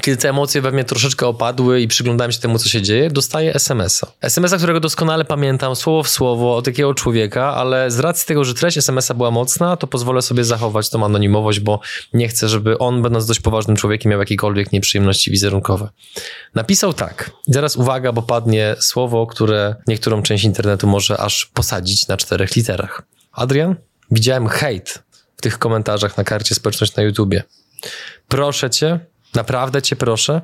kiedy te emocje we mnie troszeczkę opadły i przyglądałem się temu, co się dzieje, dostaję SMS-a. SMS-a, którego doskonale pamiętam, słowo w słowo, od takiego człowieka, ale z racji tego, że treść SMS-a była mocna, to pozwolę sobie zachować tą anonimowość, bo nie chcę, żeby on, będąc dość poważnym człowiekiem, miał jakiekolwiek nieprzyjemności wizerunkowe. Napisał tak. I teraz uwaga, bo padnie słowo, które niektórą część internetu może aż posadzić na czterech literach. Adrian, widziałem hejt w tych komentarzach na karcie społeczność na YouTubie. Proszę cię, Naprawdę cię proszę,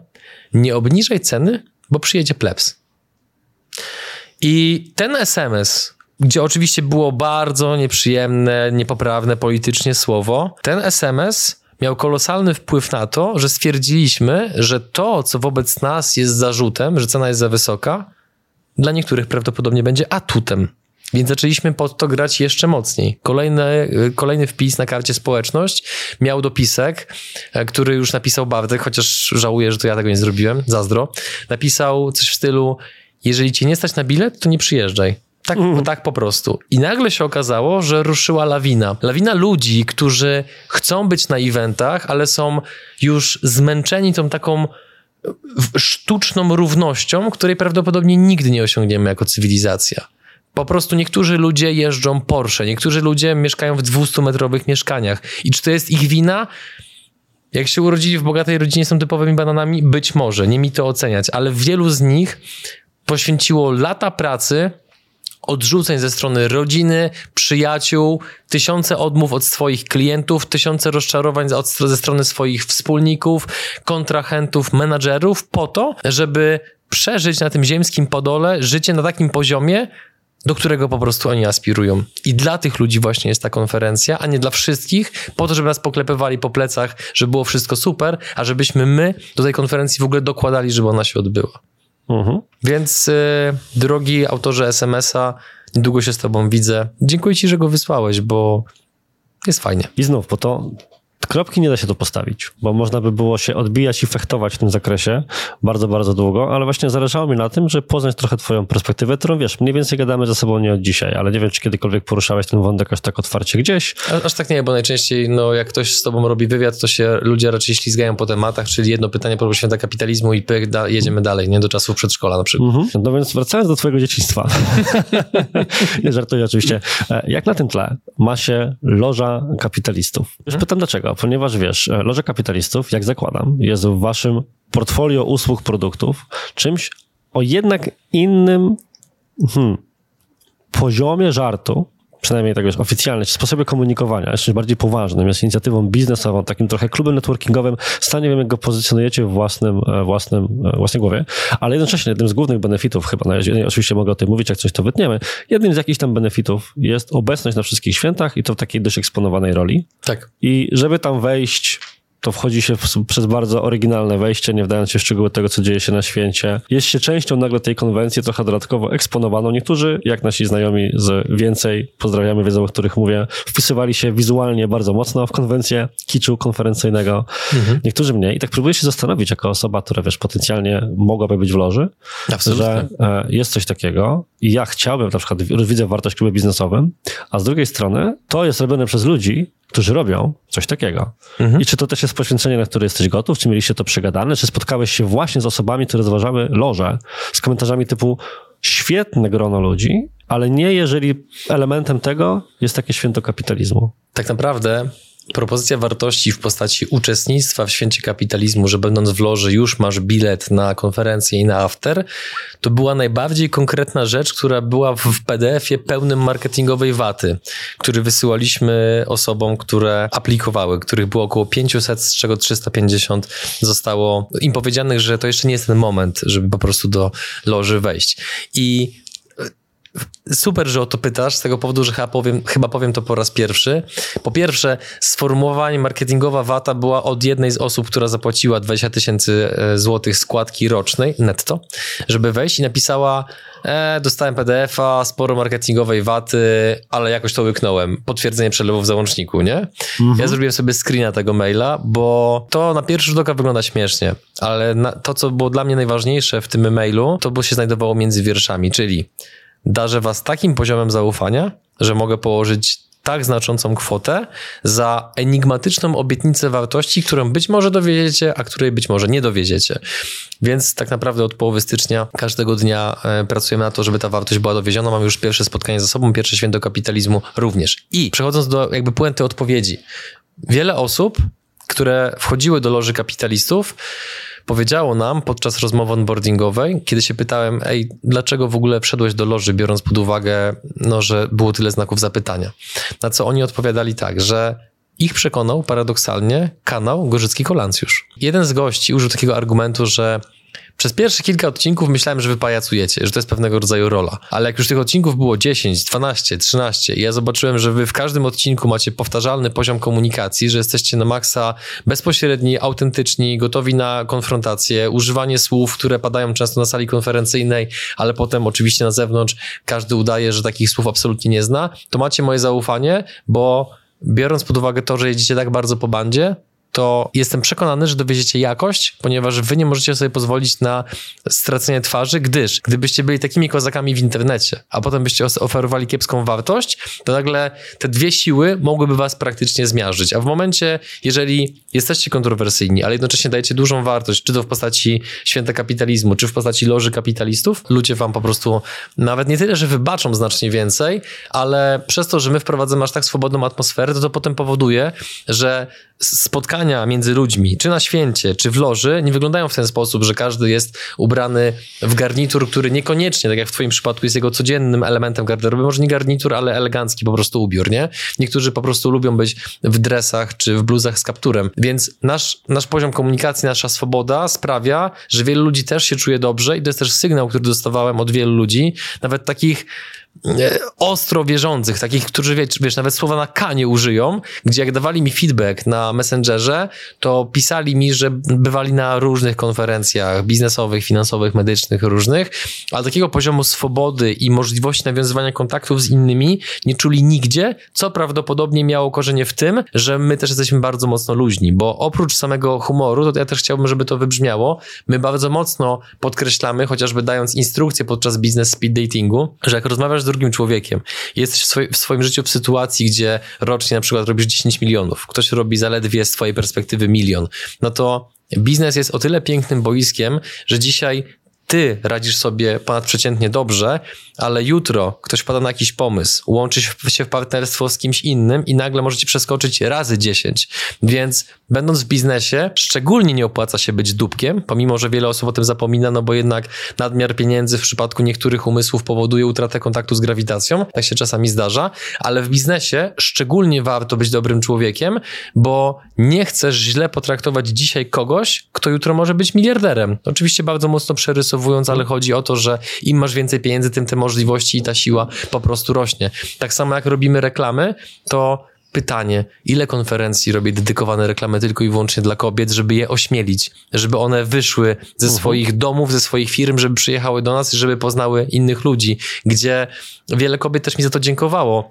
nie obniżaj ceny, bo przyjedzie plebs. I ten SMS, gdzie oczywiście było bardzo nieprzyjemne, niepoprawne politycznie słowo, ten SMS miał kolosalny wpływ na to, że stwierdziliśmy, że to, co wobec nas jest zarzutem, że cena jest za wysoka, dla niektórych prawdopodobnie będzie atutem. Więc zaczęliśmy pod to grać jeszcze mocniej. Kolejny, kolejny wpis na karcie społeczność miał dopisek, e, który już napisał Bartek, chociaż żałuję, że to ja tego nie zrobiłem, zazdro. Napisał coś w stylu, jeżeli cię nie stać na bilet, to nie przyjeżdżaj. Tak, mm. tak po prostu. I nagle się okazało, że ruszyła lawina. Lawina ludzi, którzy chcą być na eventach, ale są już zmęczeni tą taką sztuczną równością, której prawdopodobnie nigdy nie osiągniemy jako cywilizacja. Po prostu niektórzy ludzie jeżdżą Porsche, niektórzy ludzie mieszkają w 200-metrowych mieszkaniach. I czy to jest ich wina? Jak się urodzili w bogatej rodzinie, są typowymi bananami? Być może, nie mi to oceniać, ale wielu z nich poświęciło lata pracy, odrzuceń ze strony rodziny, przyjaciół, tysiące odmów od swoich klientów, tysiące rozczarowań ze strony swoich wspólników, kontrahentów, menadżerów, po to, żeby przeżyć na tym ziemskim podole życie na takim poziomie, do którego po prostu oni aspirują. I dla tych ludzi właśnie jest ta konferencja, a nie dla wszystkich, po to, żeby nas poklepywali po plecach, żeby było wszystko super, a żebyśmy my do tej konferencji w ogóle dokładali, żeby ona się odbyła. Mhm. Więc y, drogi autorze SMS-a, niedługo się z tobą widzę. Dziękuję ci, że go wysłałeś, bo jest fajnie. I znów, bo to Kropki nie da się tu postawić, bo można by było się odbijać i fechtować w tym zakresie bardzo, bardzo długo, ale właśnie zależało mi na tym, że poznać trochę twoją perspektywę, którą wiesz, mniej więcej gadamy ze sobą nie od dzisiaj, ale nie wiem, czy kiedykolwiek poruszałeś ten wątek aż tak otwarcie gdzieś. Aż tak nie, bo najczęściej, no jak ktoś z tobą robi wywiad, to się ludzie raczej ślizgają po tematach, czyli jedno pytanie propos święta kapitalizmu i pyk, da, jedziemy dalej, nie do czasów przedszkola na przykład. Mhm. No więc wracając do twojego dzieciństwa. nie żartuję oczywiście. E, jak na tym tle ma się loża kapitalistów? Już pytam dlaczego, ponieważ wiesz, e, loża kapitalistów, jak zakładam, jest w waszym portfolio usług, produktów czymś o jednak innym hmm, poziomie żartu, przynajmniej tak wiesz, oficjalnie, czy sposobie komunikowania, jest czymś bardziej poważnym, jest inicjatywą biznesową, takim trochę klubem networkingowym. Stanie nie wiem, jak go pozycjonujecie w własnym, e, własnym, e, własnej głowie, ale jednocześnie jednym z głównych benefitów chyba, no, oczywiście mogę o tym mówić, jak coś to wytniemy, jednym z jakichś tam benefitów jest obecność na wszystkich świętach i to w takiej dość eksponowanej roli. Tak. I żeby tam wejść, to wchodzi się w, przez bardzo oryginalne wejście, nie wdając się w szczegóły tego, co dzieje się na święcie. Jest się częścią nagle tej konwencji, trochę dodatkowo eksponowaną. Niektórzy, jak nasi znajomi z więcej, pozdrawiamy, wiedzą, o których mówię, wpisywali się wizualnie bardzo mocno w konwencję kiczu konferencyjnego. Mhm. Niektórzy mniej. I tak próbuję się zastanowić, jako osoba, która, wiesz, potencjalnie mogłaby być w loży, Absolutnie. że e, jest coś takiego i ja chciałbym, na przykład widzę wartość klubie biznesowym, a z drugiej strony to jest robione przez ludzi, którzy robią coś takiego. Mhm. I czy to też jest poświęcenie, na które jesteś gotów? Czy mieliście to przegadane? Czy spotkałeś się właśnie z osobami, które zważały loże, z komentarzami typu świetne grono ludzi, ale nie jeżeli elementem tego jest takie święto kapitalizmu? Tak naprawdę propozycja wartości w postaci uczestnictwa w święcie kapitalizmu, że będąc w loży już masz bilet na konferencję i na after, to była najbardziej konkretna rzecz, która była w PDF-ie pełnym marketingowej waty, który wysyłaliśmy osobom, które aplikowały, których było około 500, z czego 350 zostało im powiedzianych, że to jeszcze nie jest ten moment, żeby po prostu do loży wejść. I super, że o to pytasz, z tego powodu, że chyba powiem, chyba powiem to po raz pierwszy. Po pierwsze, sformułowanie marketingowa WATA była od jednej z osób, która zapłaciła 20 tysięcy e, złotych składki rocznej netto, żeby wejść i napisała e, dostałem PDF-a, sporo marketingowej waty, ale jakoś to łyknąłem. Potwierdzenie przelewu w załączniku, nie? Mhm. Ja zrobiłem sobie screena tego maila, bo to na pierwszy rzut oka wygląda śmiesznie, ale na, to, co było dla mnie najważniejsze w tym mailu, to było się znajdowało między wierszami, czyli darzę was takim poziomem zaufania, że mogę położyć tak znaczącą kwotę za enigmatyczną obietnicę wartości, którą być może dowiedziecie, a której być może nie dowiedziecie. Więc tak naprawdę od połowy stycznia każdego dnia e, pracujemy na to, żeby ta wartość była dowieziona. Mam już pierwsze spotkanie ze sobą, pierwsze święto kapitalizmu również. I przechodząc do jakby puenty odpowiedzi. Wiele osób, które wchodziły do loży kapitalistów, powiedziało nam podczas rozmowy onboardingowej, kiedy się pytałem, ej, dlaczego w ogóle wszedłeś do loży, biorąc pod uwagę, no, że było tyle znaków zapytania. Na co oni odpowiadali tak, że ich przekonał paradoksalnie kanał Gorzycki Kolancjusz. Jeden z gości użył takiego argumentu, że przez pierwsze kilka odcinków myślałem, że wy pajacujecie, że to jest pewnego rodzaju rola. Ale jak już tych odcinków było 10, 12, 13 i ja zobaczyłem, że wy w każdym odcinku macie powtarzalny poziom komunikacji, że jesteście na maksa bezpośredni, autentyczni, gotowi na konfrontację, używanie słów, które padają często na sali konferencyjnej, ale potem oczywiście na zewnątrz każdy udaje, że takich słów absolutnie nie zna, to macie moje zaufanie, bo biorąc pod uwagę to, że jedziecie tak bardzo po bandzie, to jestem przekonany, że dowieziecie jakość, ponieważ wy nie możecie sobie pozwolić na stracenie twarzy, gdyż gdybyście byli takimi kozakami w internecie, a potem byście oferowali kiepską wartość, to nagle te dwie siły mogłyby was praktycznie zmiażdżyć. A w momencie, jeżeli jesteście kontrowersyjni, ale jednocześnie dajecie dużą wartość, czy to w postaci święta kapitalizmu, czy w postaci loży kapitalistów, ludzie wam po prostu nawet nie tyle, że wybaczą znacznie więcej, ale przez to, że my wprowadzamy aż tak swobodną atmosferę, to to potem powoduje, że spotkania między ludźmi, czy na święcie, czy w loży, nie wyglądają w ten sposób, że każdy jest ubrany w garnitur, który niekoniecznie, tak jak w twoim przypadku, jest jego codziennym elementem garderoby. Może nie garnitur, ale elegancki po prostu ubiór, nie? Niektórzy po prostu lubią być w dresach, czy w bluzach z kapturem. Więc nasz, nasz poziom komunikacji, nasza swoboda sprawia, że wielu ludzi też się czuje dobrze i to jest też sygnał, który dostawałem od wielu ludzi, nawet takich ostro wierzących, takich, którzy wiesz, wiesz, nawet słowa na kanie użyją, gdzie jak dawali mi feedback na Messengerze, to pisali mi, że bywali na różnych konferencjach biznesowych, finansowych, medycznych, różnych, ale takiego poziomu swobody i możliwości nawiązywania kontaktów z innymi nie czuli nigdzie, co prawdopodobnie miało korzenie w tym, że my też jesteśmy bardzo mocno luźni, bo oprócz samego humoru, to ja też chciałbym, żeby to wybrzmiało, my bardzo mocno podkreślamy, chociażby dając instrukcje podczas biznes speed datingu, że jak rozmawiasz drugim człowiekiem, jesteś w, swoim życiu w sytuacji, gdzie rocznie na przykład robisz 10 milionów, ktoś robi zaledwie z twojej perspektywy milion, no to Biznes jest o tyle pięknym boiskiem, że dzisiaj ty radzisz sobie ponadprzeciętnie dobrze, ale jutro ktoś wpada na jakiś pomysł, łączy się w partnerstwo z kimś innym i nagle możecie przeskoczyć razy 10. Więc będąc w biznesie, szczególnie nie opłaca się być dupkiem, pomimo, że wiele osób o tym zapomina, no bo jednak nadmiar pieniędzy w przypadku niektórych umysłów powoduje utratę kontaktu z grawitacją, tak się czasami zdarza, ale w biznesie szczególnie warto być dobrym człowiekiem, bo nie chcesz źle potraktować dzisiaj kogoś, kto jutro może być miliarderem. Oczywiście bardzo mocno przerysowując, ale chodzi o to, że im masz więcej pieniędzy, tym te możliwości i ta siła po prostu rośnie. Tak samo jak robimy reklamy, to pytanie, ile konferencji robię dedykowane reklamy tylko i wyłącznie dla kobiet, żeby je ośmielić, żeby one wyszły ze mhm. swoich domów, ze swoich firm, żeby przyjechały do nas i żeby poznały innych ludzi, gdzie wiele kobiet też mi za to dziękowało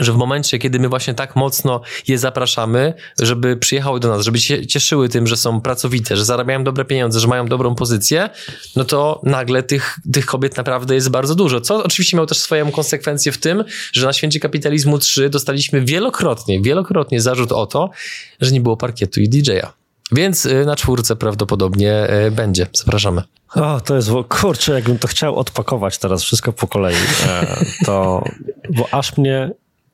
że w momencie, kiedy my właśnie tak mocno je zapraszamy, żeby przyjechały do nas, żeby się cieszyły tym, że są pracowite, że zarabiają dobre pieniądze, że mają dobrą pozycję, no to nagle tych, tych kobiet naprawdę jest bardzo dużo. Co oczywiście miało też swoją konsekwencję w tym, że na Święcie Kapitalizmu 3 dostaliśmy wielokrotnie, wielokrotnie zarzut o to, że nie było parkietu i DJ-a. Więc y, na czwórce prawdopodobnie y, będzie. Zapraszamy. O, to jest, kurczę, jakbym to chciał odpakować teraz wszystko po kolei, e, to, bo aż mnie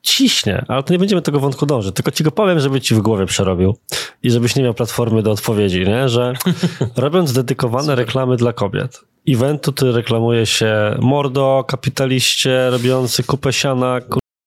ciśnie, ale to nie będziemy tego wątku dążyć, tylko ci go powiem, żeby ci w głowie przerobił i żebyś nie miał platformy do odpowiedzi, nie? że robiąc dedykowane reklamy dla kobiet, eventu, ty reklamuje się mordo, kapitaliście, robiący kupę siana,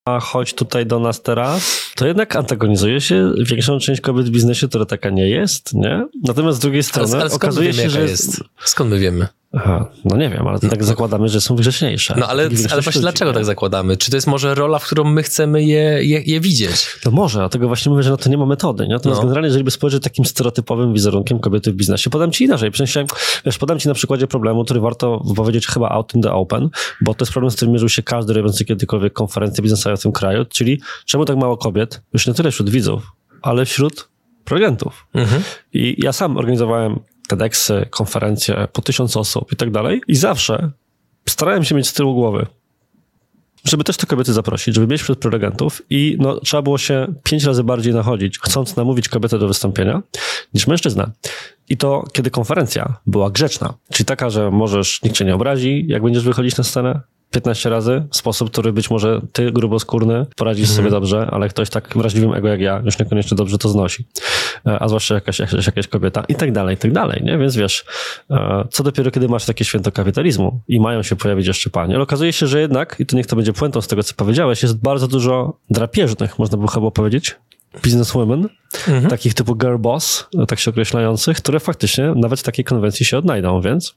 a chodź tutaj do nas teraz, to jednak antagonizuje się większą część kobiet w biznesie, która taka nie jest, nie? Natomiast z drugiej strony ale, ale okazuje się, że... Jest? Skąd my wiemy? Aha, no nie wiem, ale tak no. zakładamy, że są grzeczniejsze. No ale, ale właśnie dlaczego tak zakładamy? Czy to jest może rola, w którą my chcemy je, je, je widzieć? To może, dlatego właśnie mówię, że na to nie ma metody. Nie? Natomiast no. generalnie, jeżeli by spojrzeć takim stereotypowym wizerunkiem kobiety w biznesie, podam ci inaczej. W sensie, wiesz, podam ci na przykładzie problemu, który warto powiedzieć chyba out in the open, bo to jest problem, z którym mierzył się każdy robiący kiedykolwiek konferencję biznesowe w tym kraju, czyli czemu tak mało kobiet, już nie tyle wśród widzów, ale wśród prelegentów. Mhm. I ja sam organizowałem TEDxy, konferencje po tysiąc osób i tak dalej. I zawsze starałem się mieć z tyłu głowy, żeby też te kobiety zaprosić, żeby mieć wśród prelegentów i no, trzeba było się pięć razy bardziej nachodzić, chcąc namówić kobietę do wystąpienia, niż mężczyznę. I to, kiedy konferencja była grzeczna, czyli taka, że możesz, nikt cię nie obrazi, jak będziesz wychodzić na scenę, 15 razy w sposób, który być może ty, gruboskórny, poradzisz mm. sobie dobrze, ale ktoś tak wrażliwym ego jak ja już niekoniecznie dobrze to znosi. E, a zwłaszcza jakaś, jakaś, jakaś kobieta i tak dalej, i tak dalej, nie? Więc wiesz, e, co dopiero kiedy masz takie święto kapitalizmu i mają się pojawić jeszcze panie. Ale okazuje się, że jednak, i to niech to będzie puentą z tego, co powiedziałeś, jest bardzo dużo drapieżnych, można by chyba powiedzieć, businesswomen, mhm. takich typu girl boss, tak się określających, które faktycznie nawet w takiej konwencji się odnajdą, więc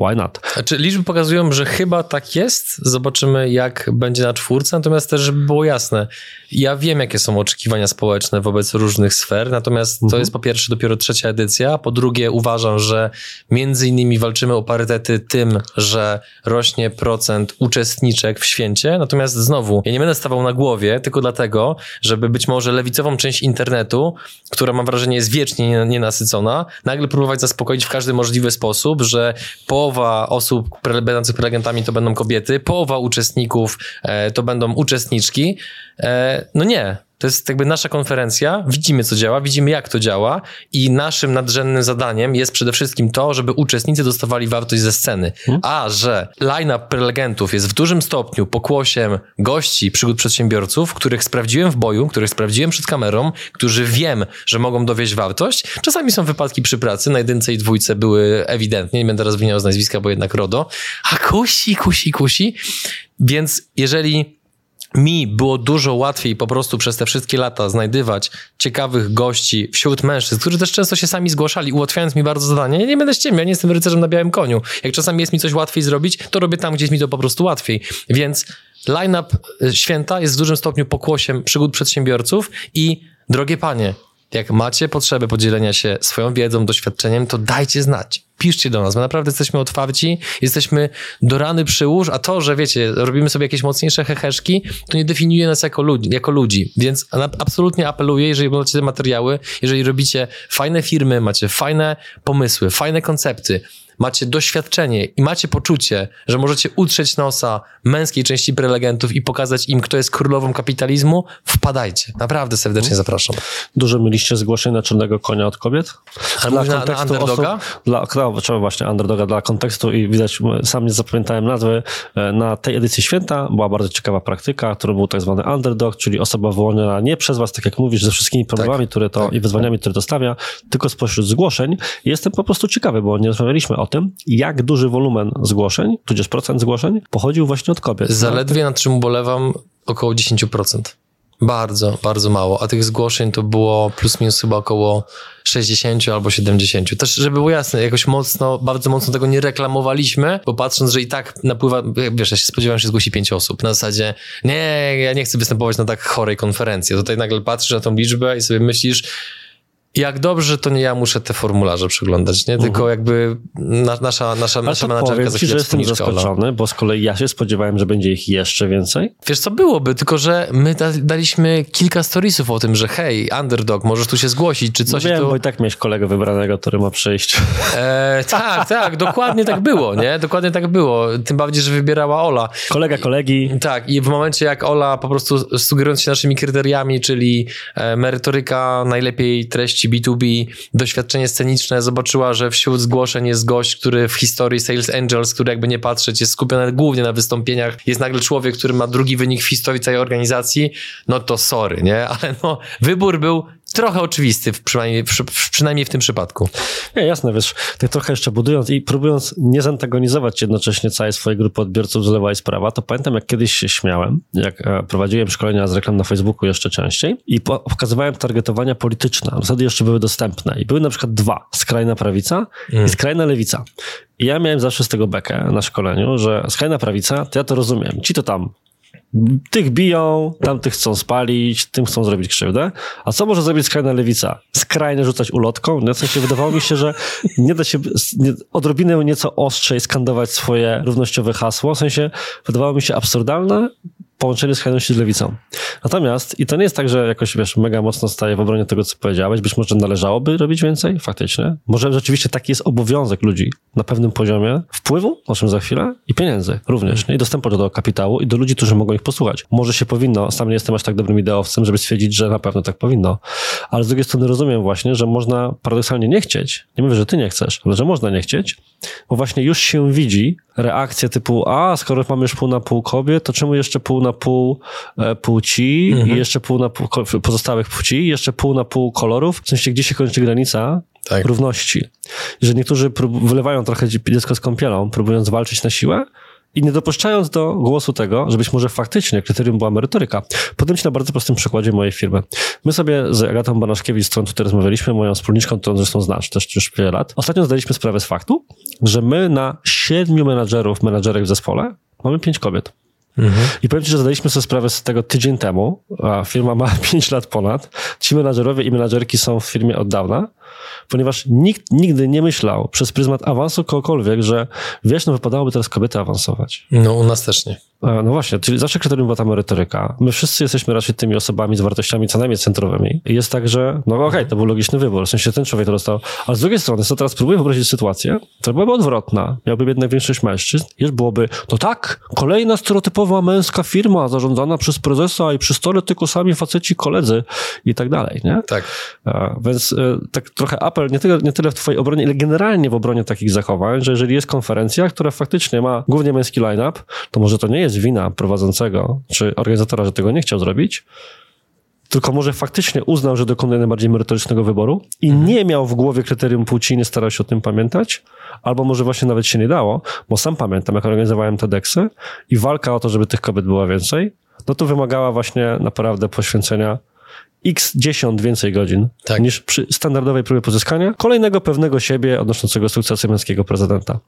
why not? Znaczy, liczby pokazują, że chyba tak jest. Zobaczymy, jak będzie na czwórce. Natomiast też, żeby było jasne, ja wiem, jakie są oczekiwania społeczne wobec różnych sfer. Natomiast mhm. to jest po pierwsze dopiero trzecia edycja. Po drugie, uważam, że między innymi walczymy o parytety tym, że rośnie procent uczestniczek w święcie. Natomiast znowu, ja nie będę stawał na głowie tylko dlatego, żeby być może lewicową część internetu, która mam wrażenie jest wiecznie nienasycona, nagle próbować zaspokoić w każdy możliwy sposób, że połowa osób będących prelegentami to będą kobiety, połowa uczestników e, to będą uczestniczki. E, no nie, to jest jakby nasza konferencja, widzimy co działa, widzimy jak to działa i naszym nadrzędnym zadaniem jest przede wszystkim to, żeby uczestnicy dostawali wartość ze sceny. Hmm. A że line-up prelegentów jest w dużym stopniu pokłosiem gości przygód przedsiębiorców, których sprawdziłem w boju, których sprawdziłem przed kamerą, którzy wiem, że mogą dowieść wartość. Czasami są wypadki przy pracy, na jedynce i dwójce były ewidentnie, nie będę teraz wymieniał z nazwiska, bo jednak RODO, a kusi, kusi, kusi. Więc jeżeli mi było dużo łatwiej po prostu przez te wszystkie lata znajdywać ciekawych gości wśród mężczyzn, którzy też często się sami zgłaszali, ułatwiając mi bardzo zadanie. Ja nie będę ściemniał, ja nie jestem rycerzem na białym koniu. Jak czasami jest mi coś łatwiej zrobić, to robię tam, gdzie jest mi to po prostu łatwiej. Więc line-up y, święta jest w dużym stopniu pokłosiem przygód przedsiębiorców i drogie panie, jak macie potrzebę podzielenia się swoją wiedzą, doświadczeniem, to dajcie znać. Piszcie do nas, my naprawdę jesteśmy otwarci, jesteśmy do rany przyłóż, a to, że wiecie, robimy sobie jakieś mocniejsze heheszki, to nie definiuje nas jako ludzi, jako ludzi. więc absolutnie apeluję, jeżeli oglądacie te materiały, jeżeli robicie fajne firmy, macie fajne pomysły, fajne koncepty, macie doświadczenie i macie poczucie, że możecie utrzeć nosa męskiej części prelegentów i pokazać im, kto jest królową kapitalizmu, wpadajcie. Naprawdę serdecznie zapraszam. Dużo mieliście zgłoszeń na czarnego konia od kobiet? Dla na, na underdoga? Osób, dla, no, trzeba właśnie underdoga dla kontekstu i widać, sam nie zapamiętałem nazwy. E, na tej edycji święta była bardzo ciekawa praktyka, którą był tak zwany underdog, czyli osoba wyłoniona nie przez was, tak jak mówisz, ze wszystkimi problemami, tak, które to tak. i wyzwaniami, które to stawia, tylko spośród zgłoszeń. Jestem po prostu ciekawy, bo nie rozmawialiśmy o tym, jak duży wolumen zgłoszeń, tudzież procent zgłoszeń, pochodził właśnie od kobiet. Zaledwie nad czym ubolewam około 10%. Bardzo, bardzo mało. A tych zgłoszeń to było plus minus chyba około 60 albo 70. Też, żeby było jasne, jakoś mocno, bardzo mocno tego nie reklamowaliśmy, bo patrząc, że i tak napływa, wiesz, ja się spodziewałem, że się zgłosi 5 osób. Na zasadzie, nie, ja nie chcę występować na tak chorej konferencji. Tutaj nagle patrzysz na tą liczbę i sobie myślisz, jak dobrze, to nie ja muszę te formularze przeglądać, nie? Tylko uh-huh. jakby na, nasza, nasza, nasza menadżerka za ci, że jestem zaskoczony, bo z kolei ja się spodziewałem, że będzie ich jeszcze więcej. Wiesz co, byłoby, tylko że my da, daliśmy kilka storiesów o tym, że hej, underdog, możesz tu się zgłosić, czy coś. Wiem, tu... bo i tak miałeś kolegę wybranego, który ma przyjść. E, tak, tak, dokładnie tak było, nie? Dokładnie tak było. Tym bardziej, że wybierała Ola. Kolega kolegi. Tak, i w momencie jak Ola po prostu sugerując się naszymi kryteriami, czyli e, merytoryka, najlepiej treści B2B, doświadczenie sceniczne, zobaczyła, że wśród zgłoszeń jest gość, który w historii Sales Angels, który jakby nie patrzeć, jest skupiony głównie na wystąpieniach, jest nagle człowiek, który ma drugi wynik w historii całej organizacji, no to sorry, nie? Ale no, wybór był trochę oczywisty, przynajmniej, przynajmniej w tym przypadku. Nie, jasne, wiesz, tak trochę jeszcze budując i próbując nie zantagonizować jednocześnie całej swojej grupy odbiorców z lewa i z prawa, to pamiętam, jak kiedyś się śmiałem, jak e, prowadziłem szkolenia z reklam na Facebooku jeszcze częściej i pokazywałem targetowania polityczne. Wtedy jeszcze były dostępne i były na przykład dwa, skrajna prawica mm. i skrajna lewica. I ja miałem zawsze z tego bekę na szkoleniu, że skrajna prawica, to ja to rozumiem. Ci to tam tych biją, tamtych chcą spalić, tym chcą zrobić krzywdę. A co może zrobić skrajna lewica? Skrajnie rzucać ulotką? No w sensie wydawało mi się, że nie da się odrobinę nieco ostrzej skandować swoje równościowe hasło. W sensie wydawało mi się absurdalne, połączenie skrajności z lewicą. Natomiast, i to nie jest tak, że jakoś, wiesz, mega mocno staje w obronie tego, co powiedziałeś, być może należałoby robić więcej, faktycznie. Może rzeczywiście taki jest obowiązek ludzi na pewnym poziomie wpływu, o czym za chwilę, i pieniędzy również, nie? i dostępu do kapitału i do ludzi, którzy mogą ich posłuchać. Może się powinno, sam nie jestem aż tak dobrym ideowcem, żeby stwierdzić, że na pewno tak powinno, ale z drugiej strony rozumiem właśnie, że można paradoksalnie nie chcieć, nie mówię, że ty nie chcesz, ale że można nie chcieć, bo właśnie już się widzi reakcje typu, a skoro mamy już pół na pół kobiet, to czemu jeszcze pół na pół e, płci mhm. i jeszcze pół na pół pozostałych płci i jeszcze pół na pół kolorów? W sensie, gdzie się kończy granica tak. równości? Że niektórzy wylewają trochę dziecko z kąpielą, próbując walczyć na siłę, i nie dopuszczając do głosu tego, że być może faktycznie kryterium była merytoryka. Podam ci na bardzo prostym przykładzie mojej firmy. My sobie z Agatą Banaszkiewicz, z którą tutaj rozmawialiśmy, moją wspólniczką, którą zresztą znasz też już wiele lat, ostatnio zdaliśmy sprawę z faktu, że my na siedmiu menadżerów, menadżerek w zespole mamy pięć kobiet. Mhm. I powiem Ci, że zdaliśmy sobie sprawę z tego tydzień temu, a firma ma 5 lat ponad. Ci menadżerowie i menadżerki są w firmie od dawna ponieważ nikt nigdy nie myślał przez pryzmat awansu kogokolwiek, że wiesz, no wypadałoby teraz kobiety awansować. No u nas też nie. No właśnie, czyli zawsze kryterium była ta merytoryka. My wszyscy jesteśmy raczej tymi osobami z wartościami co najmniej centrowymi. I jest tak, że no okej, okay, to był logiczny wybór, w sensie ten człowiek to dostał. Ale z drugiej strony, co teraz próbuję wyobrazić sytuację, która byłaby odwrotna. Miałby jednak większość mężczyzn. Już byłoby, to tak, kolejna stereotypowa męska firma zarządzana przez prezesa i przy stole tylko sami faceci koledzy i tak dalej, nie? Tak. A, więc y, tak trochę apel nie tyle, nie tyle w twojej obronie, ale generalnie w obronie takich zachowań, że jeżeli jest konferencja, która faktycznie ma głównie męski line-up, to może to nie jest wina prowadzącego czy organizatora, że tego nie chciał zrobić, tylko może faktycznie uznał, że dokonuje najbardziej merytorycznego wyboru i mhm. nie miał w głowie kryterium płci, nie starał się o tym pamiętać, albo może właśnie nawet się nie dało, bo sam pamiętam, jak organizowałem te deksy i walka o to, żeby tych kobiet było więcej, no to wymagała właśnie naprawdę poświęcenia x 10 więcej godzin tak. niż przy standardowej próbie pozyskania kolejnego pewnego siebie odnoszącego sukcesu męskiego prezydenta.